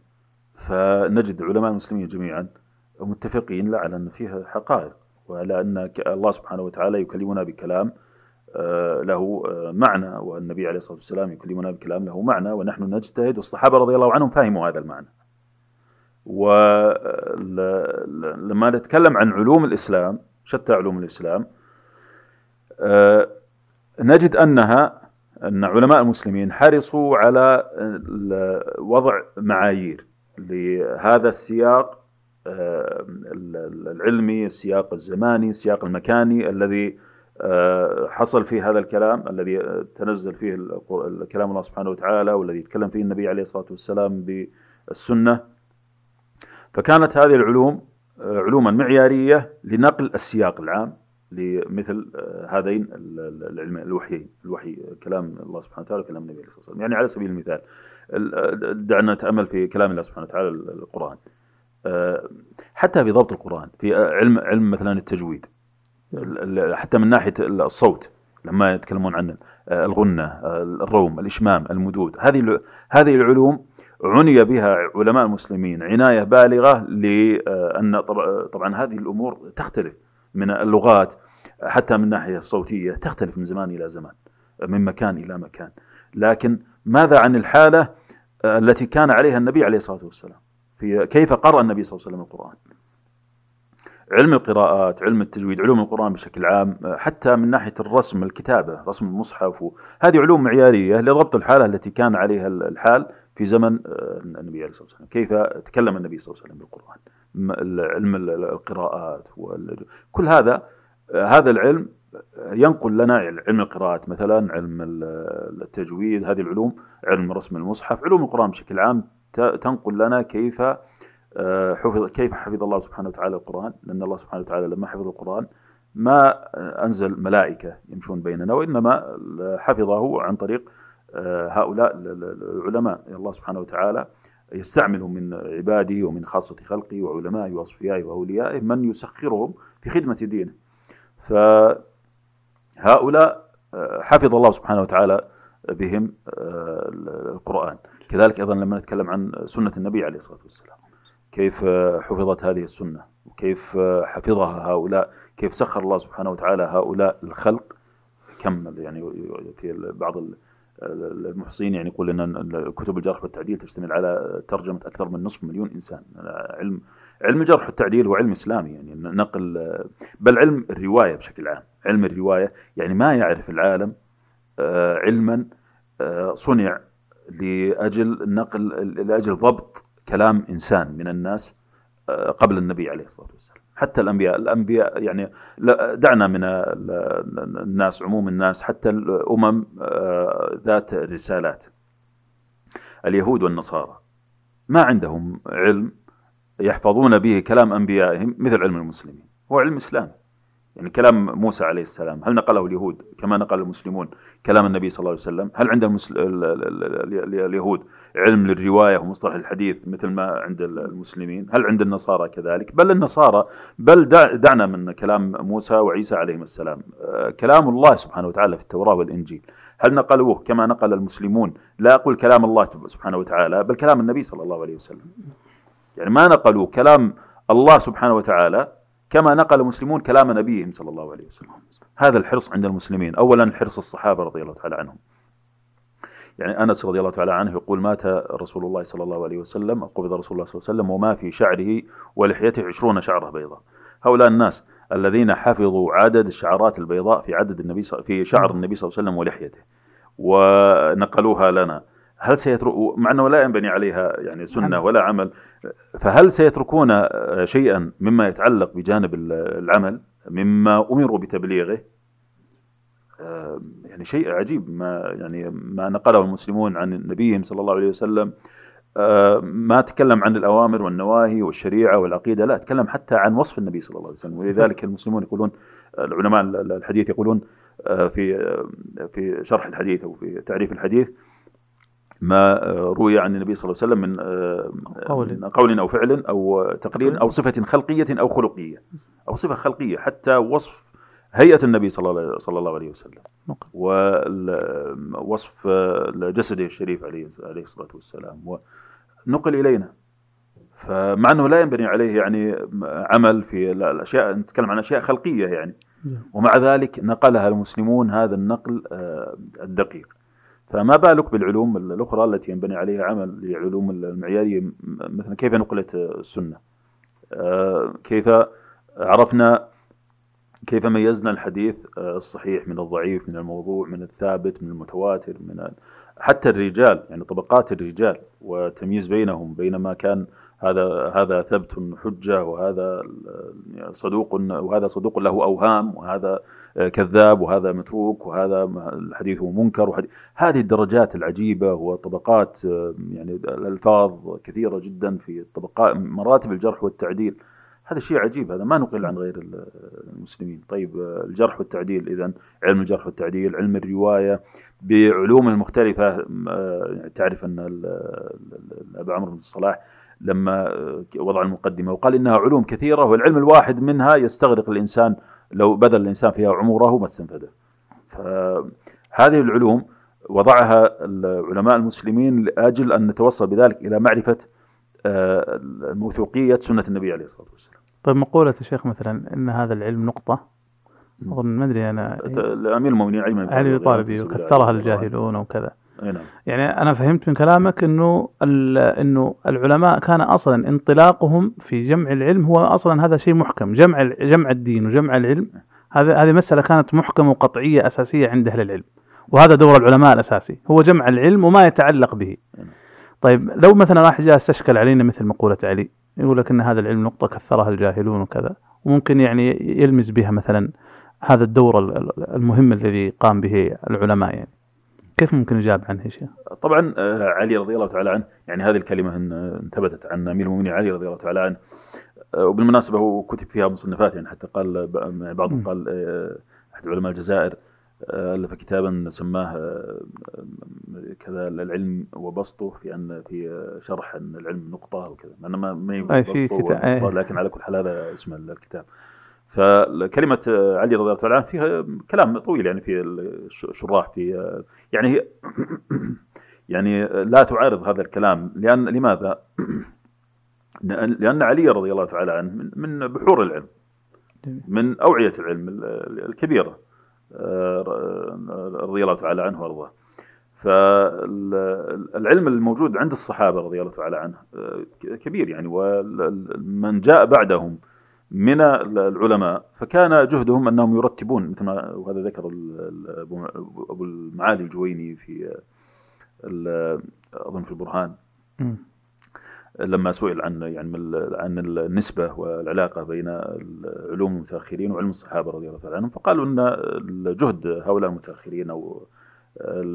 فنجد علماء المسلمين جميعا متفقين لا على أن فيها حقائق وعلى أن الله سبحانه وتعالى يكلمنا بكلام آه، له آه، معنى والنبي عليه الصلاة والسلام يكلمنا بكلام له معنى ونحن نجتهد والصحابة رضي الله عنهم فهموا هذا المعنى. ولما نتكلم عن علوم الإسلام شتى علوم الإسلام آه، نجد أنها أن علماء المسلمين حرصوا على وضع معايير لهذا السياق العلمي السياق الزماني السياق المكاني الذي آه، حصل فيه هذا الكلام الذي تنزل فيه كلام الله سبحانه وتعالى والذي يتكلم فيه النبي عليه الصلاة والسلام بالسنة. فكانت هذه العلوم آه، علوما معيارية لنقل السياق العام. لمثل آه، هذين العلم الوحيين الوحي كلام الله سبحانه وتعالى وكلام النبي عليه الصلاة والسلام. يعني على سبيل المثال دعنا نتأمل في كلام الله سبحانه وتعالى القرآن. حتى في ضبط القرآن في علم علم مثلا التجويد حتى من ناحية الصوت لما يتكلمون عن الغنة الروم الإشمام المدود. هذه هذه العلوم عني بها علماء المسلمين عناية بالغة لأن طبعا هذه الأمور تختلف. من اللغات حتى من الناحيه الصوتيه تختلف من زمان إلى زمان من مكان إلى مكان. لكن ماذا عن الحالة التي كان عليها النبي عليه الصلاة والسلام؟ في كيف قرأ النبي صلى الله عليه وسلم القرآن؟ علم القراءات علم التجويد علوم القرآن بشكل عام حتى من ناحية الرسم الكتابة رسم المصحف هذه علوم معيارية لضبط الحالة التي كان عليها الحال في زمن آه، النبي عليه الصلاة والسلام. كيف تكلم النبي صلى الله عليه وسلم بالقرآن؟ علم القراءات كل هذا آه، هذا العلم ينقل لنا علم القراءات مثلا علم التجويد هذه العلوم علم رسم المصحف علوم القرآن بشكل عام تنقل لنا كيف آه، حفظ كيف حفظ الله سبحانه وتعالى القرآن لأن الله سبحانه وتعالى لما حفظ القرآن ما أنزل ملائكة يمشون بيننا وإنما حفظه عن طريق آه، هؤلاء العلماء. الله سبحانه وتعالى يستعمل من عباده ومن خاصة خلقه وعلمائه وأصفيائه وأوليائه من يسخرهم في خدمة دينه. فهؤلاء آه، حفظ الله سبحانه وتعالى بهم القرآن. كذلك أيضا لما نتكلم عن سنة النبي عليه الصلاة والسلام. كيف حفظت هذه السنة؟ وكيف حفظها هؤلاء؟ كيف سخر الله سبحانه وتعالى هؤلاء الخلق؟ كم يعني في بعض المحصين يعني يقول إن كتب الجرح والتعديل تشتمل على ترجمة أكثر من نصف مليون إنسان. علم علم الجرح والتعديل هو علم إسلامي يعني نقل بل علم الرواية بشكل عام. علم الرواية يعني ما يعرف العالم آه، علما آه، صنع لأجل نقل لأجل ضبط كلام إنسان من الناس آه، قبل النبي عليه الصلاة والسلام. حتى الأنبياء. الأنبياء يعني دعنا من الناس عموم الناس حتى الأمم آه، ذات رسالات. اليهود والنصارى. ما عندهم علم يحفظون به كلام أنبيائهم مثل علم المسلمين. هو علم إسلامي يعني كلام موسى عليه السلام هل نقله اليهود كما نقل المسلمون كلام النبي صلى الله عليه وسلم؟ هل عند المسل... اليهود علم للرواية ومصطلح الحديث مثل ما عند المسلمين؟ هل عند النصارى كذلك؟ بل النصارى بل دعنا من كلام موسى وعيسى عليهم السلام. آه، كلام الله سبحانه وتعالى في التوراة والإنجيل. هل نقلوه كما نقل المسلمون؟ لا أقول كلام الله سبحانه وتعالى بل كلام النبي صلى الله عليه وسلم. يعني ما نقلوا كلام الله سبحانه وتعالى كما نقل المسلمون كلام نبيهم صلى الله عليه وسلم. هذا الحرص عند المسلمين. أولا حرص الصحابة رضي الله تعالى عنهم. يعني أنس رضي الله تعالى عنه يقول مات رسول الله صلى الله عليه وسلم قبض رسول الله صلى الله عليه وسلم وما في شعره ولحيته عشرون شعرة بيضاء. هؤلاء الناس الذين حفظوا عدد الشعرات البيضاء في عدد النبي في شعر النبي صلى الله عليه وسلم ولحيته ونقلوها لنا. هل سيترك مع أنه لا ينبني عليها يعني سنة عمل. ولا عمل فهل سيتركون شيئا مما يتعلق بجانب ال- العمل مما أمروا بتبليغه؟ آه، يعني شيء عجيب ما يعني ما نقله المسلمون عن نبيهم صلى الله عليه وسلم. آه، ما تكلم عن الأوامر والنواهي والشريعة والعقيدة لا تكلم حتى عن وصف النبي صلى الله عليه وسلم. ولذلك المسلمون يقولون العلماء الحديث يقولون آه، في في شرح الحديث أو في تعريف الحديث ما آه، روي عن النبي صلى الله عليه وسلم من آه، قول. من قول أو فعل أو تقرير أو صفة خلقية أو خلقية. أو صفة خلقية حتى وصف هيئة النبي صلى الله عليه وسلم. نقل. ووصف جسده الشريف عليه عليه الصلاة والسلام. ونقل إلينا. فمع أنه لا ينبني عليه يعني عمل في الأشياء نتكلم عن أشياء خلقية يعني. ومع ذلك نقلها المسلمون هذا النقل آه، الدقيق. فما بالك بالعلوم الأخرى التي ينبني عليها عمل لعلوم المعياريه مثلا كيف نقلت السنة؟ آه، كيف عرفنا كيف ميزنا الحديث الصحيح من الضعيف من الموضوع من الثابت من المتواتر من حتى الرجال يعني طبقات الرجال وتمييز بينهم بينما كان هذا هذا ثبت حجة وهذا صدوق وهذا صدوق له أوهام وهذا كذاب وهذا متروك وهذا حديثه منكر وحديث هذه الدرجات العجيبة وطبقات يعني الألفاظ كثيرة جدا في طبقات مراتب الجرح والتعديل. هذا شيء عجيب هذا ما نقل عن غير ال- المسلمين. طيب الجرح والتعديل اذا علم الجرح والتعديل علم الرواية بعلومه المختلفة آه، تعرف ال- ابا عمرو بن الصلاح لما آه، وضع المقدمة وقال إنها علوم كثيرة والعلم الواحد منها يستغرق الإنسان لو بذل الإنسان فيها عمره ما استنفده. فهذه العلوم وضعها العلماء المسلمين لأجل أن نتوصل بذلك إلى معرفة آه، موثوقيه سنة النبي عليه الصلاة والسلام. طيب مقولة الشيخ مثلا إن هذا العلم نقطة أظن ما أدري أنا أمير المؤمنين علي بن علي طالبي وكثرها الجاهلون وكذا نعم. يعني أنا فهمت من كلامك إنه إنه العلماء كان أصلا انطلاقهم في جمع العلم هو أصلا هذا شيء محكم جمع جمع الدين وجمع العلم هذا هذه مسألة كانت محكمة وقطعية أساسية عند أهل العلم وهذا دور العلماء الأساسي هو جمع العلم وما يتعلق به. طيب لو مثلا واحد جاء استشكل علينا مثل مقولة علي يقول لك إن هذا العلم نقطة كثرها الجاهلون وكذا وممكن يعني يلمز بها مثلا هذا الدور ال- ال- المهم الذي قام به العلماء يعني. كيف ممكن يجاب عنه شيخ؟ طبعا آه، علي رضي الله تعالى عنه يعني هذه الكلمة ان- انثبتت عن أمير المؤمنين علي رضي الله تعالى عنه آه، وبالمناسبة هو كتب فيها مصنفات يعني حتى قال يعني بعضهم. قال آه، أحد علماء الجزائر آه، ألف كتابا سماه آه، آه، كذا العلم وبسطه في أن في آه، شرح ان العلم نقطة وكذا أنا ما ما بسطه. لكن على كل حال هذا اسم الكتاب فكلمة علي رضي الله تعالى عنه فيها كلام طويل يعني في الش- الشراح في يعني يعني لا تعارض هذا الكلام لأن لماذا؟ لأن علي رضي الله تعالى عنه من, بحور العلم من أوعية العلم ال- الكبيرة آه، رضي الله تعالى عنه وأرضاه فالعلم الموجود عند الصحابة رضي الله تعالى عنه آه، كبير يعني ومن جاء بعدهم من العلماء فكان جهدهم أنهم يرتبون مثل ما وهذا ذكر أبو المعالي الجويني في ال- أظن في البرهان. لما سئل عن يعني عن النسبة والعلاقة بين علوم المتأخرين وعلم الصحابة رضي الله تعالى عنهم فقالوا إن الجهد هؤلاء المتأخرين أو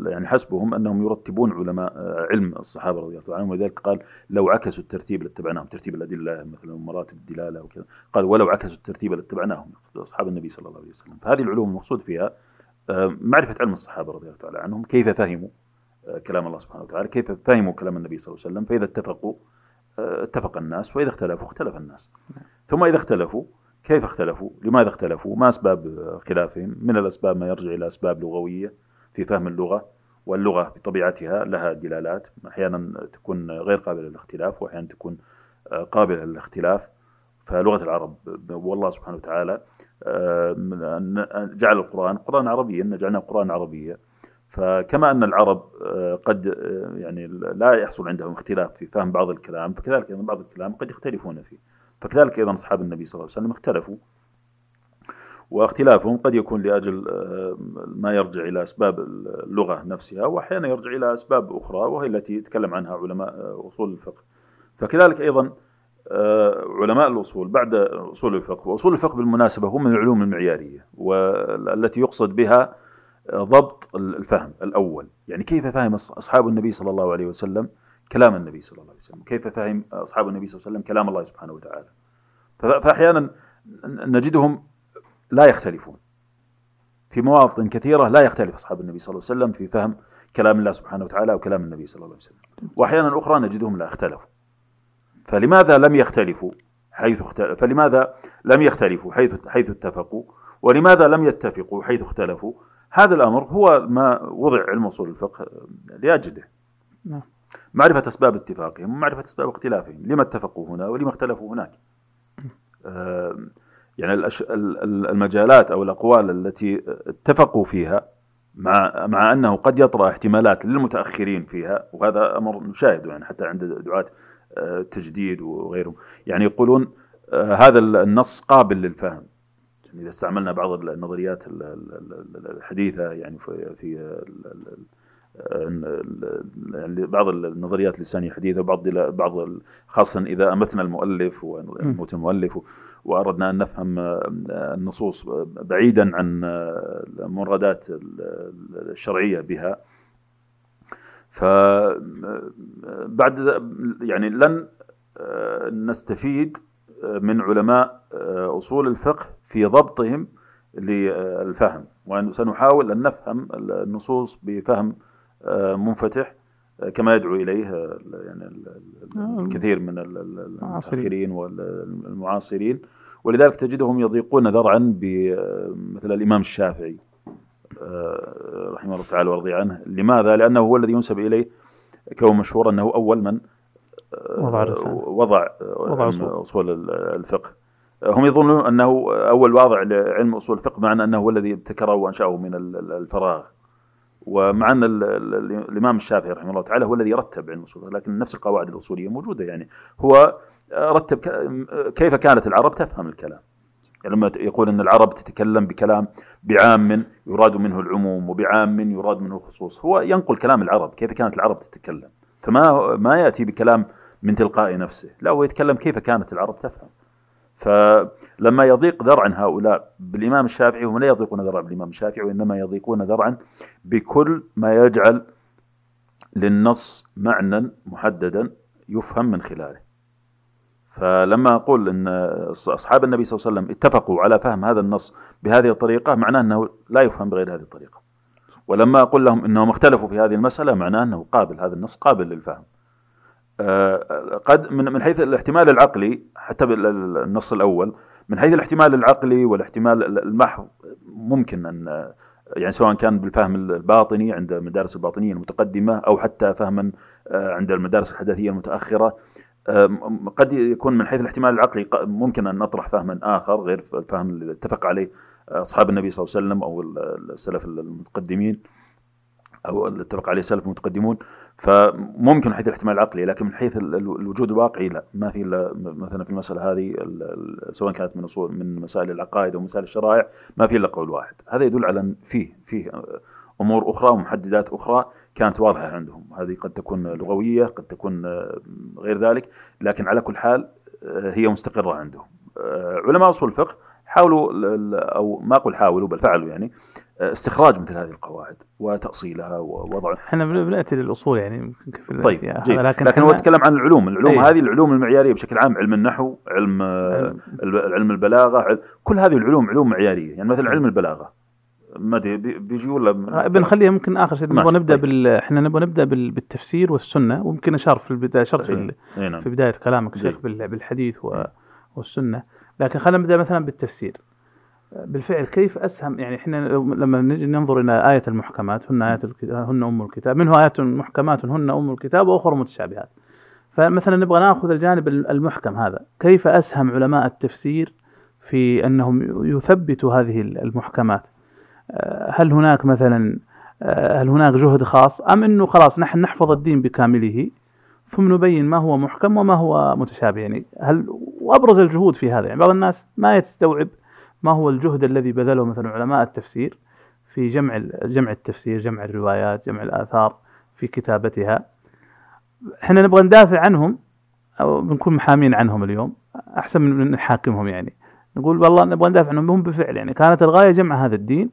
يعني حسبهم أنهم يرتبون علماء علم الصحابة رضي الله عنهم ولذلك قال لو عكسوا الترتيب لاتبعناهم ترتيب الأدلة مثلا مراتب الدلالة وكذا قال ولو عكسوا الترتيب لاتبعناهم أصحاب النبي صلى الله عليه وسلم. فهذه العلوم المقصود فيها آه، معرفة علم الصحابة رضي الله تعالى عنهم كيف فهموا آه، كلام الله سبحانه وتعالى كيف فهموا كلام النبي صلى الله عليه وسلم فإذا اتفقوا آه، اتفق الناس وإذا اختلفوا اختلف الناس. ثم إذا اختلفوا كيف اختلفوا؟ لماذا اختلفوا؟ ما أسباب آه، خلافهم؟ من الأسباب ما يرجع إلى أسباب لغوية؟ في فهم اللغة واللغة بطبيعتها لها دلالات. أحيانا تكون غير قابلة للاختلاف واحيانا تكون آه، قابلة للاختلاف. فلغة العرب والله سبحانه وتعالى آه، أن جعل القرآن قرآن عربيا جعلناه قرآن عربيا فكما أن العرب آه، قد يعني لا يحصل عندهم اختلاف في فهم بعض الكلام فكذلك أيضا بعض الكلام قد يختلفون فيه. فكذلك أيضا أصحاب النبي صلى الله عليه وسلم اختلفوا. واختلافهم قد يكون لأجل آه، ما يرجع إلى أسباب اللغة نفسها وأحيانا يرجع إلى أسباب أخرى وهي التي يتكلم عنها علماء آه، أصول الفقه. فكذلك أيضا آه، علماء الأصول بعد أصول الفقه وأصول الفقه بالمناسبة هم من العلوم المعيارية والتي يقصد بها ضبط الفهم الأول، يعني كيف فهم أصحاب النبي صلى الله عليه وسلم كلام النبي صلى الله عليه وسلم، كيف فهم أصحاب النبي صلى الله عليه وسلم كلام الله سبحانه وتعالى. فاحيانا نجدهم لا يختلفون. في مواطن كثيرة لا يختلف أصحاب النبي صلى الله عليه وسلم في فهم كلام الله سبحانه وتعالى وكلام النبي صلى الله عليه وسلم. وأحيانا أخرى نجدهم لا اختلفوا. فلماذا لم يختلفوا حيث اختلف فلماذا لم يختلفوا حيث حيث اتفقوا؟ ولماذا لم يتفقوا حيث اختلفوا؟ هذا الأمر هو ما وضع علم أصول الفقه لأجله. نعم. معرفة أسباب اتفاقهم ومعرفة أسباب اختلافهم. لما اتفقوا هنا ولما اختلفوا هناك؟ يعني المجالات أو الأقوال التي اتفقوا فيها مع مع أنه قد يطرأ احتمالات للمتأخرين فيها وهذا أمر نشاهده يعني حتى عند دعاة التجديد آه، وغيرهم. يعني يقولون آه، هذا النص قابل للفهم. يعني إذا استعملنا بعض النظريات الحديثة يعني في في يعني بعض النظريات اللسانيه الحديثه وبعض بعض خاصة إذا امتنا المؤلف وموت المؤلف. وأردنا أن نفهم النصوص بعيدا عن المرادات الشرعية بها. فبعد يعني لن نستفيد من علماء أصول الفقه في ضبطهم للفهم وسنحاول أن نفهم النصوص بفهم منفتح. كما يدعو إليه يعني الكثير من المتأخرين والمعاصرين ولذلك تجدهم يضيقون ذرعا بمثل الإمام الشافعي رحمه الله تعالى ورضي عنه. لماذا؟ لأنه هو الذي ينسب إليه كون مشهور أنه أول من وضع وضع, وضع أصول. الفقه. هم يظنون أنه أول واضع لعلم أصول الفقه مع أنه هو الذي ابتكره وأنشأه من الفراغ. ومع ان الإمام الشافعي رحمه الله تعالى هو الذي رتب علم الأصول لكن نفس القواعد الأصولية موجودة يعني. هو رتب كيف كانت العرب تفهم الكلام. يعني لما يقول إن العرب تتكلم بكلام بعام يراد منه العموم وبعام يراد منه الخصوص. هو ينقل كلام العرب كيف كانت العرب تتكلم؟ فما ما يأتي بكلام من تلقاء نفسه. لا هو يتكلم كيف كانت العرب تفهم. فلما يضيق ذرعا هؤلاء بالإمام الشافعي هم لا يضيقون ذرعا بالإمام الشافعي وإنما يضيقون ذرعا بكل ما يجعل للنص معنى محددا يفهم من خلاله. فلما أقول أن أصحاب النبي صلى الله عليه وسلم اتفقوا على فهم هذا النص بهذه الطريقة معناه أنه لا يفهم بغير هذه الطريقة. ولما أقول لهم أنهم اختلفوا في هذه المسألة معناه أنه قابل هذا النص قابل للفهم. قد من حيث الاحتمال العقلي حتى بالنص الأول من حيث الاحتمال العقلي والاحتمال المحض ممكن أن يعني سواء كان بالفهم الباطني عند المدارس الباطنية المتقدمة أو حتى فهما آه، عند المدارس الحداثية المتأخرة. آه، قد يكون من حيث الاحتمال العقلي ممكن أن نطرح فهما آخر غير الفهم اللي اتفق عليه أصحاب النبي صلى الله عليه وسلم أو السلف المتقدمين. أو اتفق عليه السلف المتقدمون فممكن من حيث الاحتمال العقلي لكن من حيث الوجود الواقعي لا. ما في إلا مثلا في المسألة هذه سواء كانت من اصول من مسائل العقائد أو مسائل الشرائع ما في إلا قول واحد. هذا يدل على إن فيه فيه أمور أخرى ومحددات أخرى كانت واضحة عندهم. هذه قد تكون لغوية قد تكون غير ذلك لكن على كل حال هي مستقرة عندهم. علماء أصول الفقه حاولوا أو ما أقول حاولوا بل فعلوا يعني استخراج مثل هذه القواعد وتأصيلها ووضعها إحنا بنأتي للأصول يعني طيب جيد. لكن, لكن هو اتكلم عن العلوم العلوم أيه. هذه العلوم المعيارية بشكل عام علم النحو علم علم البلاغة علم كل هذه العلوم علوم معيارية يعني مثلا علم البلاغة ما أدري بيجي ولا آه، بنخليها ممكن آخر شيء نبغى نبدأ طيب. بال إحنا نبغى نبدأ بال... بالتفسير والسنة وممكن أشار في البداية أشرت في. إيه نعم. في بداية كلامك شيخ بال... بالحديث. والسنة لكن خلينا نبدأ مثلا بالتفسير بالفعل كيف أسهم؟ يعني إحنا لما نجي ننظر إلى آية المحكمات هن ايات هن أم الكتاب منه ايات محكمات هن أم الكتاب وأخر متشابهات. فمثلا نبغى نأخذ الجانب المحكم هذا. كيف أسهم علماء التفسير في أنهم يثبتوا هذه المحكمات؟ آه، هل هناك مثلا آه، هل هناك جهد خاص؟ أم إنه خلاص نحن نحفظ الدين بكامله ثم نبين ما هو محكم وما هو متشابه؟ يعني هل وأبرز الجهود في هذا؟ يعني بعض الناس ما يستوعب ما هو الجهد الذي بذله مثلا علماء التفسير في جمع جمع التفسير جمع الروايات جمع الآثار في كتابتها إحنا نبغى ندافع عنهم أو بنكون محامين عنهم اليوم أحسن من نحاكمهم يعني نقول والله نبغى ندافع عنهم هم بفعل يعني كانت الغاية جمع هذا الدين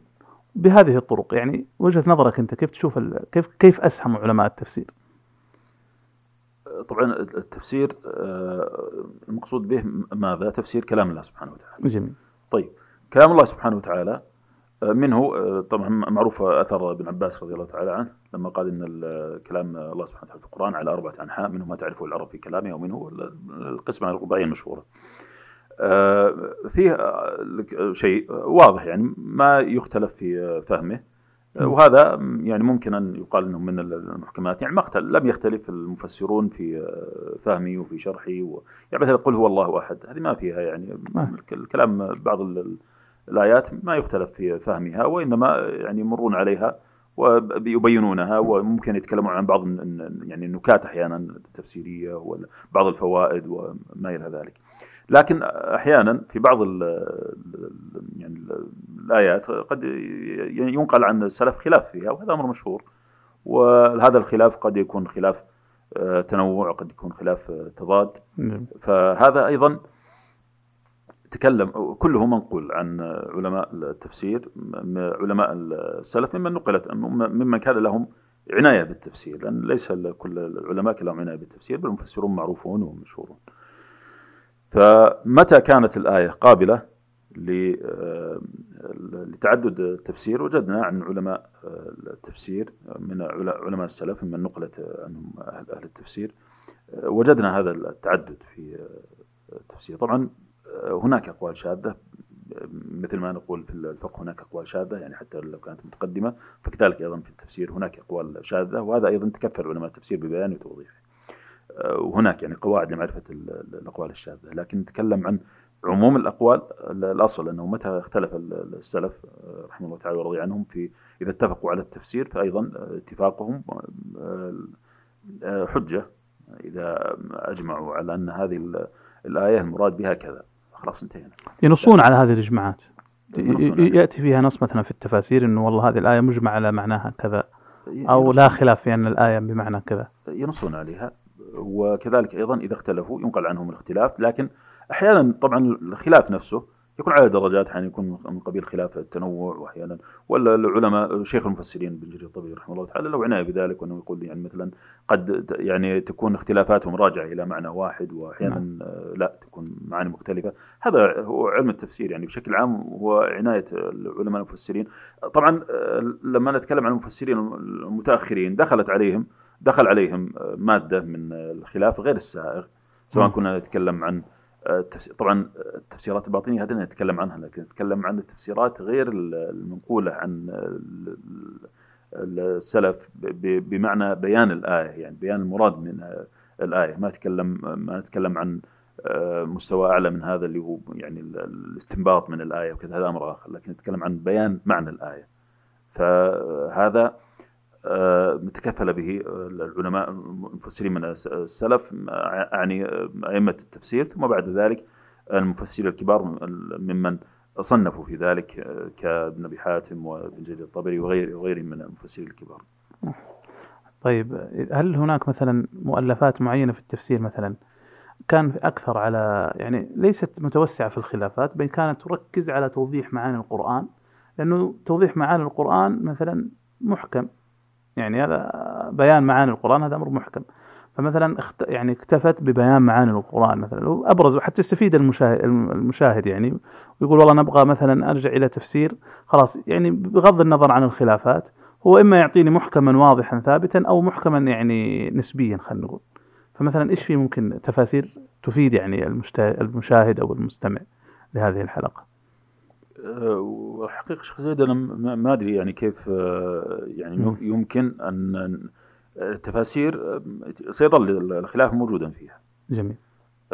بهذه الطرق يعني وجهة نظرك أنت كيف تشوف كيف كيف اسهموا علماء التفسير؟ طبعا التفسير آه، المقصود به ماذا؟ تفسير كلام الله سبحانه وتعالى. جميل. طيب كلام الله سبحانه وتعالى آه، منه آه، طبعا معروف اثر ابن عباس رضي الله تعالى عنه لما قال إن كلام الله سبحانه وتعالى في القرآن على أربعة أنحاء منه ما تعرفه العرب في كلامه ومنه القسمة الرباعية المشهورة. فيه شيء واضح يعني ما يختلف في فهمه وهذا يعني ممكن أن يقال إنه من المحكمات. يعني ما اختل لم يختلف المفسرون في فهمه وفي شرحه و... يعني مثلا قل هو الله أحد. هذه ما فيها يعني. الكلام بعض الآيات ما يختلف في فهمها وإنما يعني يمرون عليها ويبينونها وممكن يتكلمون عن بعض يعني النكات أحيانا التفسيرية وبعض الفوائد وما إلى ذلك. لكن أحيانا في بعض ال يعني الآيات قد ينقل عن السلف خلاف فيها وهذا أمر مشهور وهذا الخلاف قد يكون خلاف آه، تنوع قد يكون خلاف آه، تضاد نعم. فهذا أيضا تكلم كله منقول عن علماء التفسير علماء السلف ممن نقلت ممن كان لهم عناية بالتفسير لأن ليس كل العلماء لهم عناية بالتفسير بل المفسرون معروفون ومشهورون. فمتى كانت الآية قابلة آه، لتعدد التفسير؟ وجدنا عن علماء آه، التفسير من علماء السلف من نقلت عنهم أهل التفسير. آه، وجدنا هذا التعدد في التفسير. طبعا هناك أقوال شاذة. مثل ما نقول في الفقه هناك أقوال شاذة يعني حتى لو كانت متقدمة فكذلك أيضا في التفسير هناك أقوال شاذة. وهذا أيضا تكثر علماء التفسير ببيانه وتوضيحه وهناك يعني قواعد لمعرفة الأقوال الشاذة لكن نتكلم عن عموم الأقوال الأصل أنه متى اختلف السلف رحمه الله تعالى ورضي عنهم في إذا اتفقوا على التفسير فأيضا اتفاقهم حجة إذا أجمعوا على أن هذه الآية المراد بها كذا. خلاص انتهينا. ينصون على هذه الإجماعات. يأتي فيها نص مثلا في التفاسير أنه والله هذه الآية مجمع على معناها كذا أو لا خلاف في أن الآية بمعنى كذا. ينصون عليها. وكذلك أيضا إذا اختلفوا ينقل عنهم الاختلاف لكن أحيانا طبعا الخلاف نفسه يكون على درجات أحيانا يكون من قبيل خلاف التنوع واحيانا ولا العلماء شيخ المفسرين بن جرير الطبري رحمه الله تعالى لو عناية بذلك وأنه يقول يعني مثلا قد يعني تكون اختلافاتهم راجعة إلى معنى واحد واحيانا نعم. لا تكون معاني مختلفة هذا هو علم التفسير يعني بشكل عام هو عناية العلماء المفسرين طبعا لما نتكلم عن المفسرين المتأخرين دخلت عليهم دخل عليهم مادة من الخلاف غير السائغ سواء كنا نتكلم عن طبعا التفسيرات الباطنية هذه نتكلم عنها لكن نتكلم عن التفسيرات غير المنقولة عن السلف بمعنى بيان الآية يعني بيان المراد من الآية. ما نتكلم ما نتكلم عن مستوى أعلى من هذا اللي هو يعني الاستنباط من الآية وكذا هذا أمر آخر لكن نتكلم عن بيان معنى الآية. فهذا تكفل به العلماء المفسرين من السلف أعني أئمة التفسير ثم بعد ذلك المفسرين الكبار ممن صنفوا في ذلك كابن أبي حاتم وابن جرير الطبري وغير وغيرهم من المفسرين الكبار. طيب هل هناك مثلا مؤلفات معينة في التفسير مثلا كان أكثر على يعني ليست متوسعة في الخلافات بل كانت تركز على توضيح معاني القرآن؟ لأنه توضيح معاني القرآن مثلا محكم. يعني هذا بيان معاني القرآن هذا أمر محكم. فمثلا يعني اكتفت ببيان معاني القرآن مثلا. أبرز حتى يستفيد المشاهد, المشاهد يعني. ويقول والله نبغى مثلا أرجع إلى تفسير. خلاص يعني بغض النظر عن الخلافات هو إما يعطيني محكما واضحا ثابتا أو محكما يعني نسبيا خلينا نقول. فمثلا إيش في ممكن تفاسير تفيد يعني المشاهد أو المستمع لهذه الحلقة؟ وحقيقة شيخ زيد أنا ما أدري يعني كيف آه، يعني يمكن أن التفاسير آه، سيظل الخلاف موجودا فيها. جميل.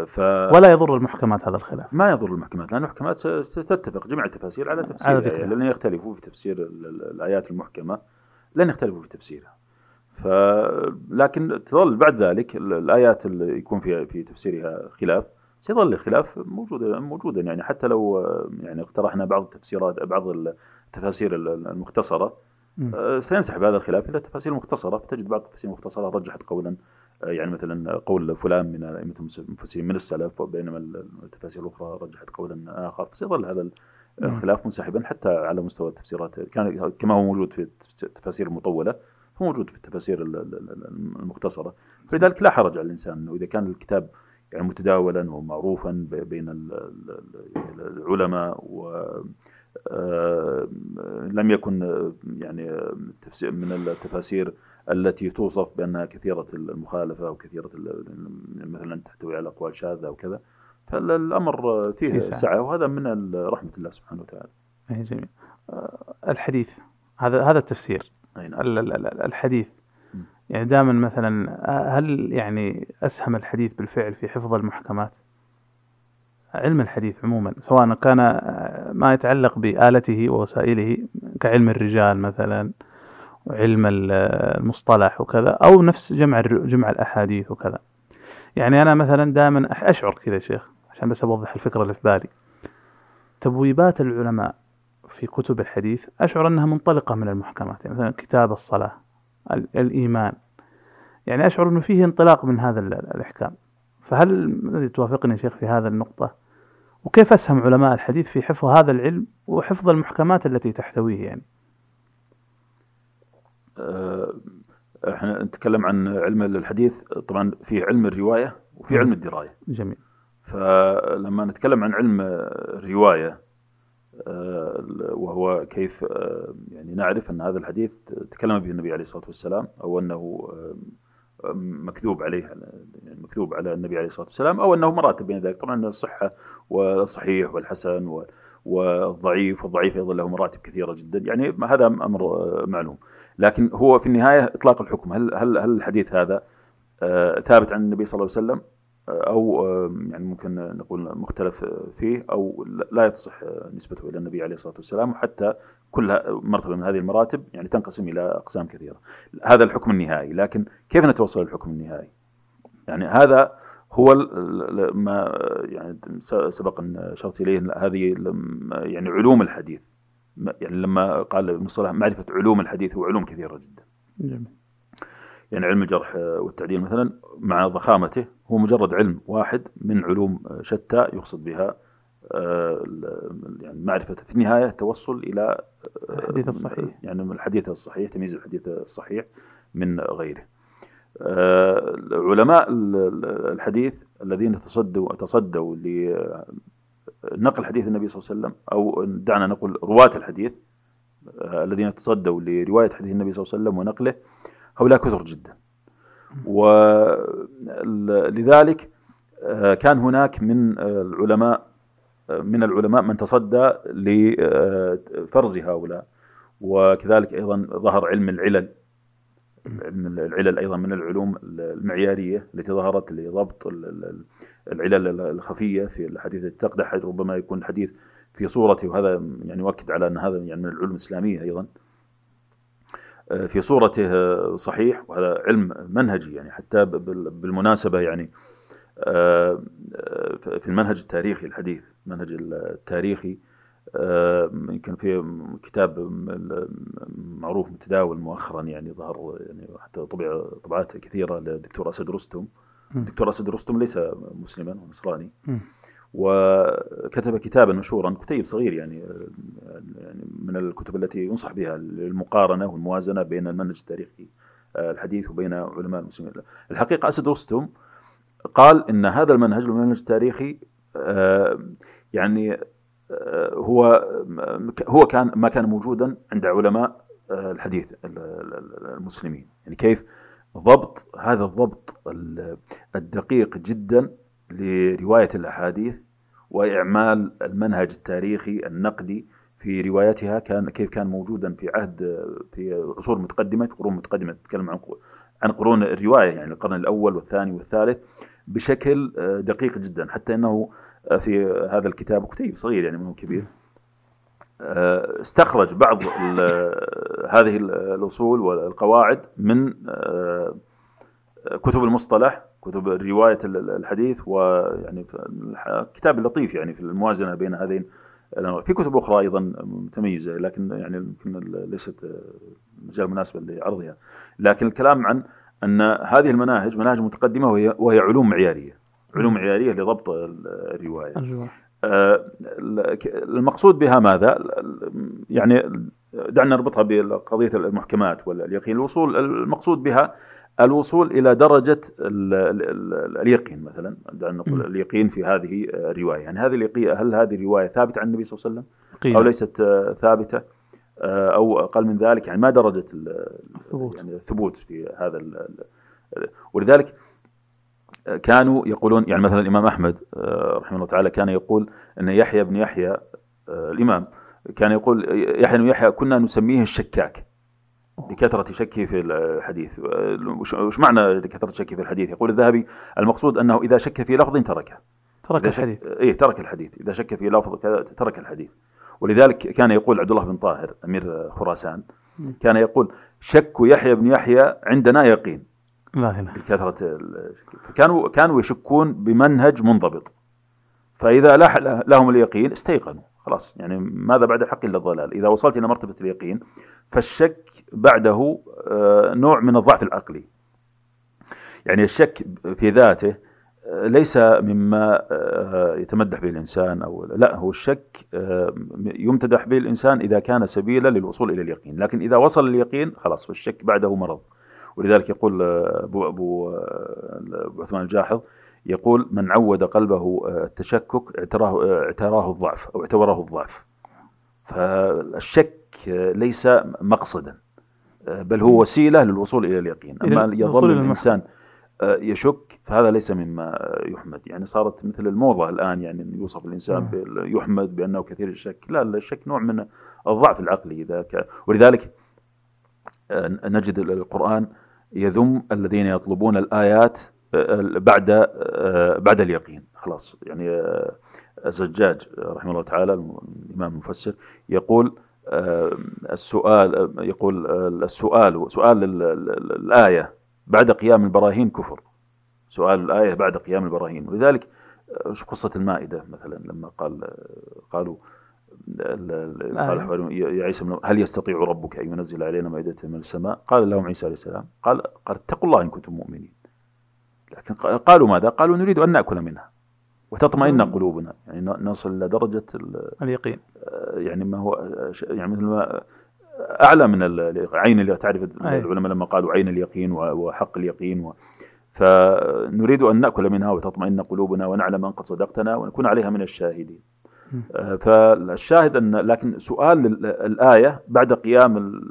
ف... ولا يضر المحكمات هذا الخلاف. ما يضر المحكمات لأن المحكمات ستتفق جميع التفاسير على تفسيرها على لن يختلفوا في تفسير الآيات المحكمة لن يختلفوا في تفسيرها. ف... لكن تظل بعد ذلك الآيات اللي يكون فيها في تفسيرها خلاف. سيظل الخلاف موجودا موجودا. يعني حتى لو يعني اقترحنا بعض التفسيرات بعض التفاسير المختصرة مم. سينسحب هذا الخلاف إلى التفاسير المختصره فتجد بعض التفاسير المختصرة رجحت قولا يعني مثلا قول فلان من ائمه المفسرين من السلف وبينما التفاسير الأخرى رجحت قولا آخر. فسيظل هذا الخلاف منسحبا حتى على مستوى التفسيرات. كان كما هو موجود في التفاسير المطولة هو موجود في التفاسير المختصرة. فلذلك لا حرج على الإنسان إنه إذا كان الكتاب يعني متداولا ومعروفا بين العلماء و آه، لم يكن يعني من التفاسير التي توصف بانها كثيرة المخالفة أو كثيرة مثلا تحتوي على أقوال شاذة وكذا فالأمر فيه سعة وهذا من رحمة الله سبحانه وتعالى. اي جميل. آه، الحديث هذا هذا التفسير أي نعم. الحديث يعني دائما مثلا هل يعني أسهم الحديث بالفعل في حفظ المحكمات؟ علم الحديث عموما سواء كان ما يتعلق بآلته ووسائله كعلم الرجال مثلا وعلم المصطلح وكذا أو نفس جمع جمع الأحاديث وكذا. يعني أنا مثلا دائما أشعر كذا شيخ عشان بس أوضح الفكرة اللي في بالي. تبويبات العلماء في كتب الحديث أشعر أنها منطلقة من المحكمات يعني مثلا كتاب الصلاة. الإيمان. يعني أشعر أنه فيه انطلاق من هذا الإحكام. فهل توافقني يا شيخ في هذا النقطة؟ وكيف أسهم علماء الحديث في حفظ هذا العلم وحفظ المحكمات التي تحتويه يعني؟ أه، إحنا نتكلم عن علم الحديث. طبعا في علم الرواية وفي علم الدراية. جميل. فلما نتكلم عن علم الرواية وهو كيف أه، يعني نعرف أن هذا الحديث تكلم به النبي عليه الصلاة والسلام أو أنه مكذوب عليه يعني مكذوب على النبي عليه الصلاة والسلام أو أنه مراتب بين ذلك. طبعا الصحة والصحيح والحسن والضعيف والضعيف أيضا له مراتب كثيرة جدا. يعني هذا أمر معلوم. لكن هو في النهاية إطلاق الحكم. هل هل هل الحديث هذا آه، ثابت عن النبي صلى الله عليه وسلم؟ أو يعني ممكن نقول مختلف فيه أو لا يصح نسبته إلى النبي عليه الصلاة والسلام وحتى كل مرتبة من هذه المراتب يعني تنقسم إلى أقسام كثيرة. هذا الحكم النهائي، لكن كيف نتوصل للحكم النهائي؟ يعني هذا هو ما يعني سبق أن أشرت إليه هذه يعني علوم الحديث يعني لما قال ابن صلاح معرفة علوم الحديث هو علوم كثيرة جدا. جميل. يعني علم الجرح والتعديل مثلا مع ضخامته هو مجرد علم واحد من علوم شتى يقصد بها آه، يعني معرفة في النهاية التوصل إلى آه، الحديث الصحيح. يعني الحديث الصحيح تمييز الحديث الصحيح من غيره. آه، علماء الحديث الذين تصدوا تصدوا لنقل حديث النبي صلى الله عليه وسلم أو دعنا نقول رواة الحديث الذين تصدوا لرواية حديث النبي صلى الله عليه وسلم ونقله هؤلاء كثر جدا. ولذلك آه، كان هناك من العلماء آه، من العلماء من تصدى لفرز هؤلاء. وكذلك أيضا ظهر علم العلل. علم العلل أيضا من العلوم المعيارية التي ظهرت لضبط العلل الخفية في الحديث تقدح ربما يكون الحديث في صورته. وهذا يعني يؤكد على أن هذا يعني من العلوم الإسلامية أيضا. في صورته صحيح وهذا علم منهجي يعني حتى بالمناسبة يعني آه، في المنهج التاريخي الحديث المنهج التاريخي آه، يمكن في كتاب معروف متداول مؤخرا يعني ظهر يعني حتى طبع طبعات كثيرة للدكتور أسد رستم. الدكتور أسد رستم ليس مسلما ونصراني وكتب كتابا مشهورا كتيب صغير يعني يعني من الكتب التي ينصح بها للمقارنه والموازنة بين المنهج التاريخي آه، الحديث وبين علماء المسلمين. الحقيقة أسد رستم قال إن هذا المنهج المنهج التاريخي آه، يعني آه، هو هو كان ما كان موجودا عند علماء الحديث المسلمين. يعني كيف؟ ضبط هذا الضبط الدقيق جدا لرواية الأحاديث وإعمال المنهج التاريخي النقدي في روايتها كان كيف كان موجودا في عهد في عصور متقدمة في قرون متقدمة نتكلم عن عن قرون الرواية يعني القرن الأول والثاني والثالث بشكل دقيق جدا حتى أنه في هذا الكتاب كتيب صغير يعني منه كبير. استخرج بعض هذه الأصول والقواعد من كتب المصطلح كتب رواية الحديث ويعني كتاب لطيف يعني في الموازنة بين هذين في كتب أخرى أيضا متميزة لكن يعني يمكن ليست مجال مناسبه لعرضها. لكن الكلام عن أن هذه المناهج مناهج متقدمة وهي وهي علوم معيارية. علوم معيارية لضبط الرواية. آه، المقصود بها ماذا؟ يعني دعنا نربطها بقضية المحكمات واليقين. الوصول المقصود بها الوصول إلى درجة ال ال اليقين مثلا دعنا نقول اليقين في هذه الرواية. يعني هذه اليقين هل هذه الرواية ثابتة عن النبي صلى الله عليه وسلم؟ أو ليست ثابتة؟ آه، أو أقل من ذلك؟ يعني ما درجة الثبوت. يعني الثبوت في هذا ولذلك كانوا يقولون يعني مثلا الإمام أحمد آه، رحمه الله تعالى كان يقول أن يحيى بن يحيى آه، الإمام كان يقول يحيى بن يحيى كنا نسميه الشكاك. لكثرة شكه في الحديث. وش معنى لكثرة شكه في الحديث؟ يقول الذهبي المقصود أنه إذا شك في لفظ تركه. ترك الحديث. إيه ترك الحديث. إذا شك في لفظ ترك الحديث. ولذلك كان يقول عبد الله بن طاهر أمير خراسان كان يقول شك يحيى بن يحيى عندنا يقين. لا إله. بكثرة فكانوا كانوا يشكون بمنهج منضبط. فإذا لاح لهم اليقين استيقنوا. خلاص يعني ماذا بعد الحق إلا الضلال. إذا وصلت إلى مرتبة اليقين فالشك بعده آه، نوع من الضعف العقلي. يعني الشك في ذاته آه، ليس مما آه، يتمدح به الإنسان أو لا هو الشك يمتدح به الإنسان إذا كان سبيلا للوصول إلى اليقين. لكن إذا وصل اليقين خلاص فالشك بعده مرض. ولذلك يقول أبو, أبو عثمان الجاحظ يقول من عود قلبه التشكك اعتراه, اعتراه الضعف أو اعتبره الضعف. فالشك ليس مقصدا بل هو وسيلة للوصول إلى اليقين. أما يظل الإنسان يشك فهذا ليس مما يحمد. يعني صارت مثل الموضة الآن يعني يوصف الإنسان يحمد بأنه كثير الشك. لا الشك نوع من الضعف العقلي. إذا ولذلك نجد القرآن يذم الذين يطلبون الآيات بعد بعد اليقين. خلاص. يعني الزجاج رحمه الله تعالى الإمام المفسر يقول السؤال يقول السؤال سؤال الآية بعد قيام البراهين كفر. سؤال الآية بعد قيام البراهين. ولذلك شو قصة المائدة مثلا؟ لما قال قالوا قال يا عيسى هل يستطيع ربك أن ينزل علينا مائدة من السماء؟ قال لهم عيسى عليه السلام. قال قال اتقوا الله إن كنتم مؤمنين. لكن قالوا ماذا؟ قالوا نريد أن نأكل منها. وتطمئن قلوبنا. يعني نصل إلى درجة اليقين. آه، يعني ما هو يعني مثل ما أعلى من العين اللي تعرف العلماء لما قالوا عين اليقين وحق اليقين و فنريد أن نأكل منها وتطمئن قلوبنا ونعلم أن قد صدقتنا ونكون عليها من الشاهدين. آه، فالشاهد أن لكن سؤال الآية بعد قيام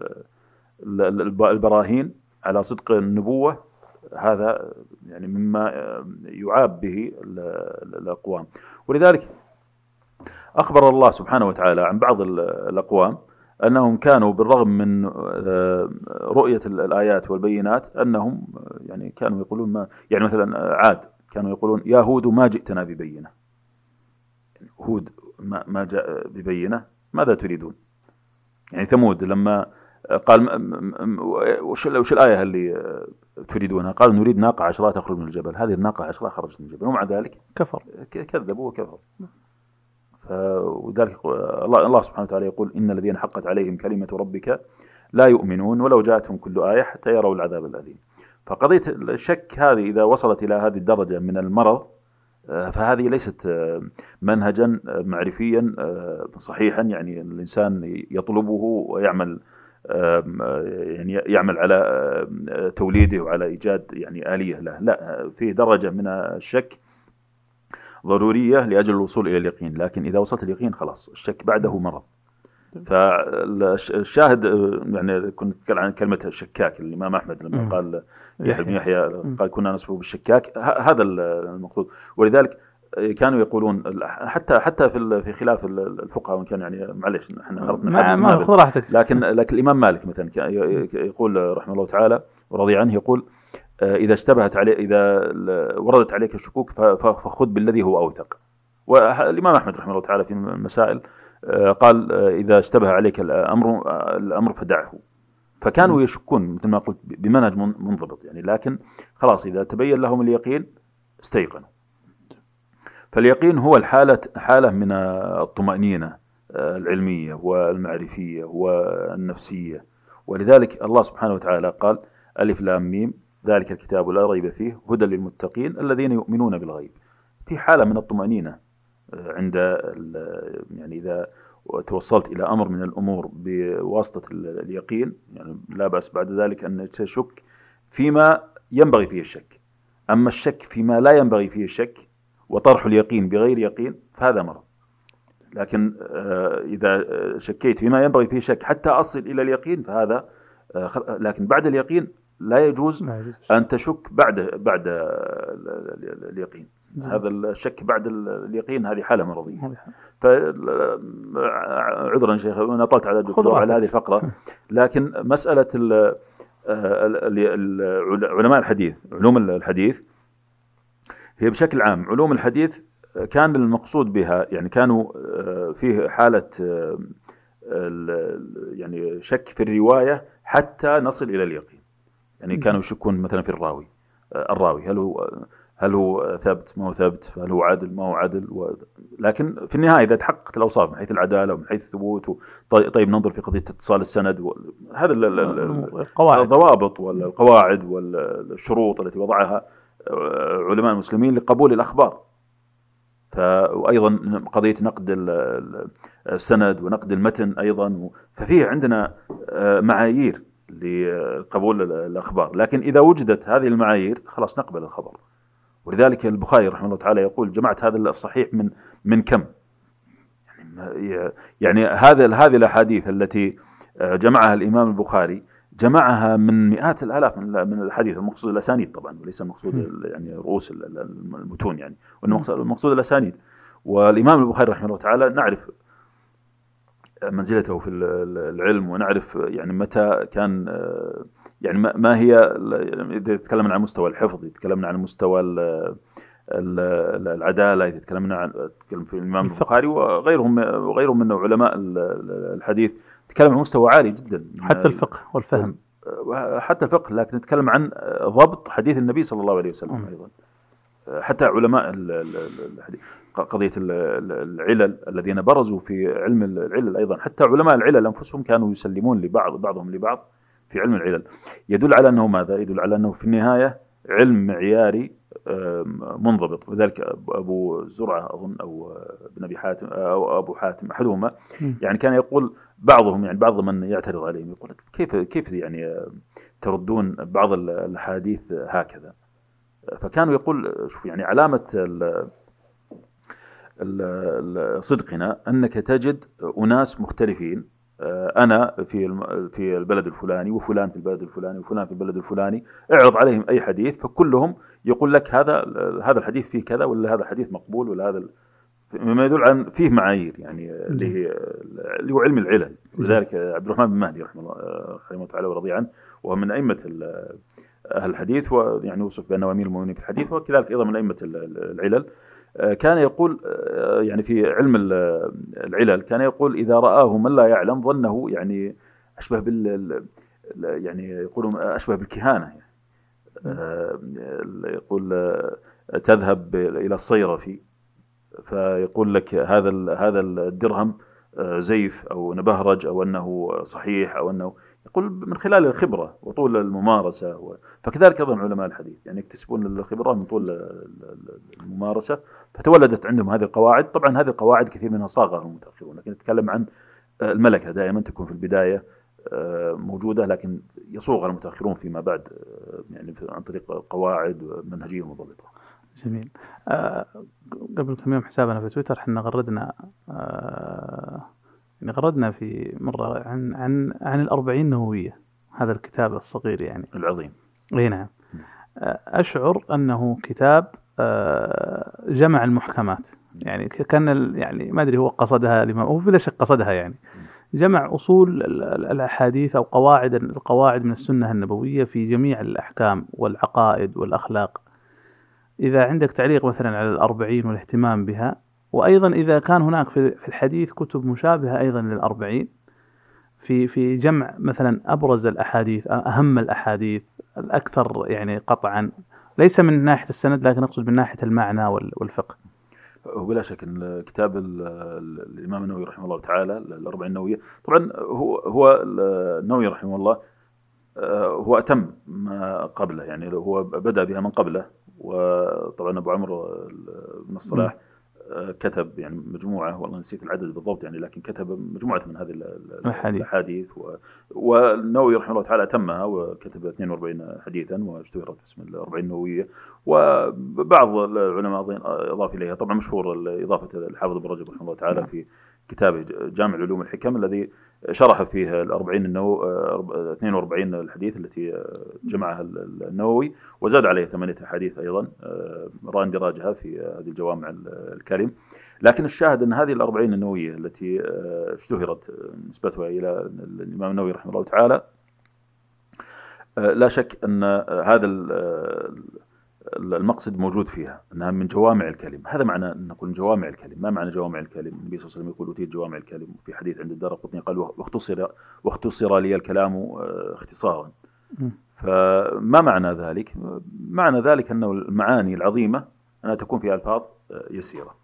البراهين على صدق النبوة هذا يعني مما يعاب به الأقوام. ولذلك أخبر الله سبحانه وتعالى عن بعض الأقوام أنهم كانوا بالرغم من آه، رؤية الآيات والبينات أنهم يعني كانوا يقولون ما يعني مثلا عاد كانوا يقولون يا هود ما جئتنا ببينة. يعني هود ما جاء ببينة ماذا تريدون؟ يعني ثمود لما قال وش وش الآية اللي تريدونها؟ قال نريد ناقة عشراء تخرج من الجبل، هذه الناقة عشراء خرجت من الجبل ومع ذلك كفر كذبوا وكفروا. ولذلك الله سبحانه وتعالى يقول إن الذين حقت عليهم كلمة ربك لا يؤمنون ولو جاءتهم كل آية حتى يروا العذاب الأليم. فقضية الشك هذه إذا وصلت إلى هذه الدرجة من المرض فهذه ليست منهجا معرفيا صحيحا يعني الإنسان يطلبه ويعمل يعني يعمل على توليده وعلى إيجاد يعني آلية له. لا في درجة من الشك ضرورية لأجل الوصول إلى اليقين لكن إذا وصلت اليقين خلاص الشك بعده مرض. فالشاهد يعني كنت نتكلم عن كلمة الشكاك الإمام أحمد لما قال يحيى. بن يحيى قال كنا نصفه بالشكاك هذا المقصود. ولذلك كانوا يقولون حتى حتى في في خلاف الفقهاء وإن كان يعني معلش إحنا خرطنا ما خذ راحتك. لكن لكن الإمام مالك مثلا يقول رحمه الله تعالى ورضي عنه يقول آه، إذا اشتبهت عليه إذا وردت عليك الشكوك فخذ بالذي هو أوثق. والإمام أحمد رحمه الله تعالى في المسائل آه، قال آه، إذا اشتبه عليك الأمر الأمر فدعه. فكانوا يشكون مثل ما قلت بمنهج من- منضبط يعني لكن خلاص إذا تبين لهم اليقين استيقنوا. فاليقين هو الحالة حالة من الطمأنينة آه، العلمية والمعرفية والنفسية. ولذلك الله سبحانه وتعالى قال ألف لام ميم ذلك الكتاب لا ريب فيه هدى للمتقين الذين يؤمنون بالغيب. في حالة من الطمأنينة آه، عند يعني إذا توصلت إلى أمر من الأمور بواسطة ال- اليقين يعني لا بأس بعد ذلك أن تشك فيما ينبغي فيه الشك. أما الشك فيما لا ينبغي فيه الشك وطرح اليقين بغير يقين فهذا مرض لكن آه، إذا آه، شكيت فيما ينبغي فيه شك حتى أصل إلى اليقين فهذا آه، لكن بعد اليقين لا يجوز. أن تشك بعد بعد ال- ال- ال- اليقين جميل. هذا الشك بعد ال- اليقين هذه حالة مرضية عذرا شيخ أنا طلت على الدكتور. على هذه الفقرة لكن ال- علماء الحديث علوم الحديث هي بشكل عام علوم الحديث كان المقصود بها يعني كانوا آه، فيه حالة آه، يعني شك في الرواية حتى نصل إلى اليقين. يعني كانوا يشكون مثلا في الراوي آه، الراوي هل هو هل هو ثبت ما هو ثبت هل هو عدل ما هو عدل و... لكن في النهاية إذا تحققت الأوصاف من حيث العدالة ومن حيث الثبوت و... طي- طيب ننظر في قضية اتصال السند و... هذا ال... ال- ال- القواعد. الضوابط والقواعد والشروط التي وضعها آه، علماء المسلمين لقبول الأخبار. ف... وأيضا قضية نقد ال- ال- السند ونقد المتن أيضا و... ففيه عندنا آه، معايير لقبول ال- الأخبار. لكن إذا وجدت هذه المعايير خلاص نقبل الخبر. ولذلك البخاري رحمه الله تعالى يقول جمعت هذا الصحيح من من كم؟ يعني يعني هذا هذه الأحاديث التي آه، جمعها الإمام البخاري جمعها من مئات الآلاف من من الاحاديث المقصود الأسانيد طبعا وليس المقصود يعني رؤوس ال- ال- المتون يعني وانما المقصود- الأسانيد. والإمام البخاري رحمه الله تعالى نعرف منزلته في ال- ال- العلم ونعرف يعني متى كان آه، يعني ما- هي ال- إذا تكلمنا عن مستوى الحفظ إذا تكلمنا عن مستوى ال- ال- العدالة إذا تكلمنا عن تكلم في الإمام. البخاري وغيرهم وغيرهم من علماء ال- ال- الحديث. تكلم عن مستوى عالي جدا. حتى الفقه والفهم. حتى الفقه لكن نتكلم عن ضبط حديث النبي صلى الله عليه وسلم. أيضا. حتى علماء ال- ال- ال- الحديث قضية ال- ال- العلل الذين برزوا في علم العلل أيضا. حتى علماء العلل أنفسهم كانوا يسلمون لبعض بعضهم لبعض في علم العلل. يدل على أنه ماذا؟ يدل على أنه في النهاية علم معياري منضبط ولذلك أب- أبو زرعة أظن أو ابن أبي حاتم أو أبو حاتم أحدهما. يعني كان يقول بعضهم يعني بعض من يعترض عليهم يقول كيف كيف يعني آه، تردون بعض ال- الأحاديث هكذا فكانوا يقول شوف يعني علامة ال- ال- صدقنا أنك تجد أناس مختلفين آه، أنا في في البلد الفلاني وفلان في البلد الفلاني وفلان في البلد الفلاني اعرض عليهم أي حديث فكلهم يقول لك هذا هذا الحديث فيه كذا ولا هذا الحديث مقبول ولا هذا مما يدل عن فيه معايير يعني آه، اللي هي اللي هو علم العلل. ولذلك عبد الرحمن بن مهدي رحمه الله آه، رحمه الله تعالى ورضي عنه وهو من أئمة أهل الحديث ويعني يوصف بانه امير المؤمنين في الحديث وكذلك أيضا من أئمة ال- ال- العلل. آه، كان يقول آه، يعني في علم ال- العلل كان يقول إذا رآه من لا يعلم ظنه يعني أشبه بال ال- يعني يقولون أشبه بالكهانة. يعني آه، يقول آه، تذهب إلى الصيرفي فيقول لك هذا هذا الدرهم آه، زيف أو نبهرج أو أنه صحيح أو أنه يقول من خلال الخبرة وطول الممارسة و... فكذلك أيضا علماء الحديث. يعني يكتسبون الخبرة من طول ال- ال- الممارسة. فتولدت عندهم هذه القواعد. طبعا هذه القواعد كثير منها صاغها المتاخرون لكن نتكلم عن الملكة. دائما تكون في البداية آه، موجودة لكن يصوغها المتأخرون فيما بعد آه، يعني عن طريق قواعد ومنهجية مضبطة. جميل. آه قبل كم يوم حسابنا في تويتر إحنا غردنا آه يعني غردنا في مرة عن عن عن الأربعين نووية هذا الكتاب الصغير يعني. العظيم. إي نعم. أشعر أنه كتاب آه، جمع المحكمات. يعني كان يعني ما أدري هو قصدها الإمام هو بلا شك قصدها يعني. جمع أصول ال- ال- الأحاديث أو قواعد القواعد من السنة النبوية في جميع الأحكام والعقائد والأخلاق. إذا عندك تعليق مثلا على الأربعين والاهتمام بها وأيضا إذا كان هناك في الحديث كتب مشابهة أيضا للأربعين في في جمع مثلا أبرز الأحاديث أهم الأحاديث الأكثر يعني قطعا ليس من ناحية السند لكن أقصد من ناحية المعنى وال- والفقه. وبلا شك إن كتاب ال- ال- الإمام النووي رحمه الله تعالى الأربعين النووية طبعا هو هو النووي رحمه الله آه، هو أتم ما قبله يعني هو بدأ بها من قبله وطبعا أبو عمرو بن الصلاح آه، كتب يعني مجموعة والله نسيت العدد بالضبط يعني لكن كتب مجموعة من هذه ال- ال-. الأحاديث و- والنووي رحمه الله تعالى أتمها وكتب 42 حديثا واشتهرت باسم الأربعين النووية وبعض العلماء اضاف إليها طبعا مشهور إضافة الحافظ ابن رجب رحمه الله تعالى نعم. في كتابه جامع علوم الحكم الذي شرح فيه الأربعين النو... آه، 42 الحديث التي جمعها النووي وزاد عليه ثمانية أحاديث أيضا آه، رأى اندراجها في هذه الجوامع الكلم لكن الشاهد أن هذه الأربعين النووية التي آه، اشتهرت نسبتها إلى الإمام النووي رحمه الله تعالى آه، لا شك أن هذا ال- آه، المقصد موجود فيها إنها من جوامع الكلم، هذا معنى إن نقول جوامع الكلم، ما معنى جوامع الكلم؟ النبي صلى الله عليه وسلم يقول أوتيت جوامع الكلم، وفي حديث عند الدار قطني قال واختصر واختصر لي الكلام آه، اختصارا. فما معنى ذلك؟ معنى ذلك انه المعاني العظيمة أنها تكون في ألفاظ آه، يسيرة.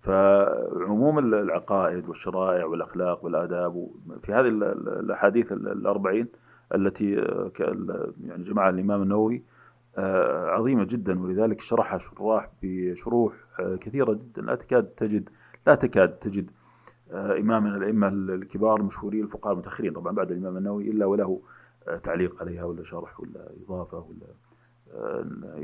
فعموم العقائد والشرائع والأخلاق والآداب في هذه ال- ال- الأحاديث ال- الأربعين التي آه، يعني جمعها الإمام النووي آه، عظيمة جدا ولذلك شرحها شراح بشروح آه، كثيرة جدا. لا تكاد تجد لا تكاد تجد آه، امام من الأئمة الكبار المشهورين الفقهاء المتأخرين طبعا بعد الإمام النووي إلا وله تعليق عليها ولا شرح ولا إضافة ولا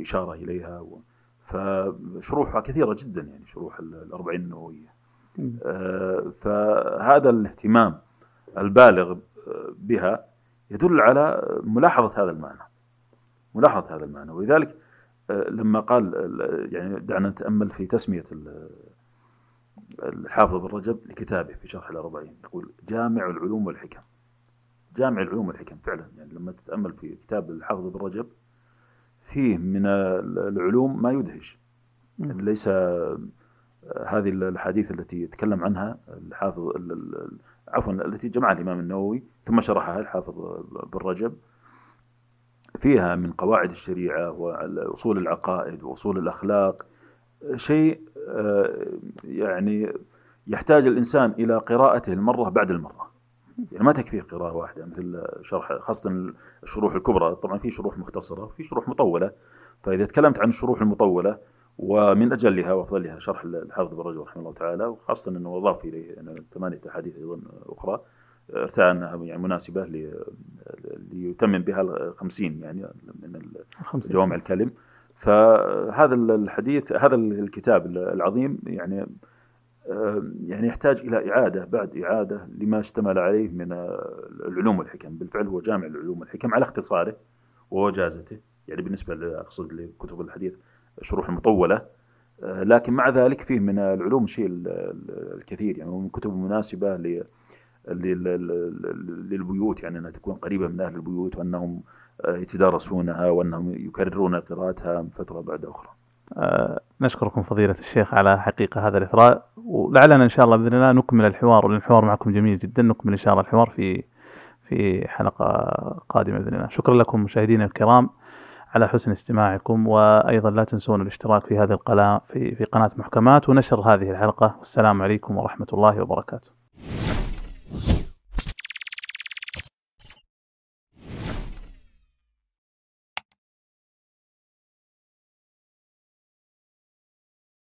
إشارة إليها. و- فشروحها كثيرة جدا يعني شروح ال- الأربعين النووية. مم. آه، فهذا الاهتمام البالغ بها يدل على ملاحظة هذا المعنى. ملاحظة هذا المعنى. ولذلك آه، لما قال ال- يعني دعنا نتأمل في تسمية ال- الحافظ بن رجب لكتابه في شرح الأربعين. يقول جامع العلوم والحكم. جامع العلوم والحكم فعلا. يعني لما تتأمل في كتاب الحافظ بن رجب فيه من ال- العلوم ما يدهش. يعني ليس آه، هذه الاحاديث التي يتكلم عنها الحافظ ال- ال- عفوا التي جمعها الإمام النووي ثم شرحها الحافظ بن رجب. فيها من قواعد الشريعة وأصول العقائد وأصول الأخلاق شيء آه، يعني يحتاج الإنسان إلى قراءته المرة بعد المرة. يعني ما تكفي قراءة واحدة مثل شرح خاصة الشروح الكبرى. طبعا في شروح مختصرة وفي شروح مطولة. فإذا تكلمت عن الشروح المطولة ومن أجلها وأفضلها شرح الحافظ بن رجب رحمه الله تعالى وخاصة إنه أضاف إليه يعني ثمانية أحاديث أيضا انها يعني مناسبة ليتمم بها الخمسين يعني من. جوامع الكلم. فهذا الحديث هذا الكتاب العظيم يعني آه، يعني يحتاج إلى إعادة بعد إعادة لما اشتمل عليه من آه، العلوم والحكم. بالفعل هو جامع العلوم والحكم على اختصاره ووجازته يعني بالنسبة أقصد لكتب الحديث الشروح المطولة. آه، لكن مع ذلك فيه من العلوم شيء ال- ال- الكثير. يعني من كتب مناسبة للبيوت يعني أنها تكون قريبة من أهل البيوت وأنهم آه، يتدارسونها وأنهم يكررون قراءتها من فترة بعد أخرى. آه، نشكركم فضيلة الشيخ على حقيقة هذا الإثراء ولعلنا إن شاء الله بإذن الله نكمل الحوار لأن الحوار معكم جميل جدا نكمل إن شاء الله الحوار في في حلقة قادمة بإذن الله. شكرا لكم مشاهدينا الكرام على حسن استماعكم وأيضا لا تنسون الاشتراك في هذه القناة في في قناة محكمات ونشر هذه الحلقة. والسلام عليكم ورحمة الله وبركاته.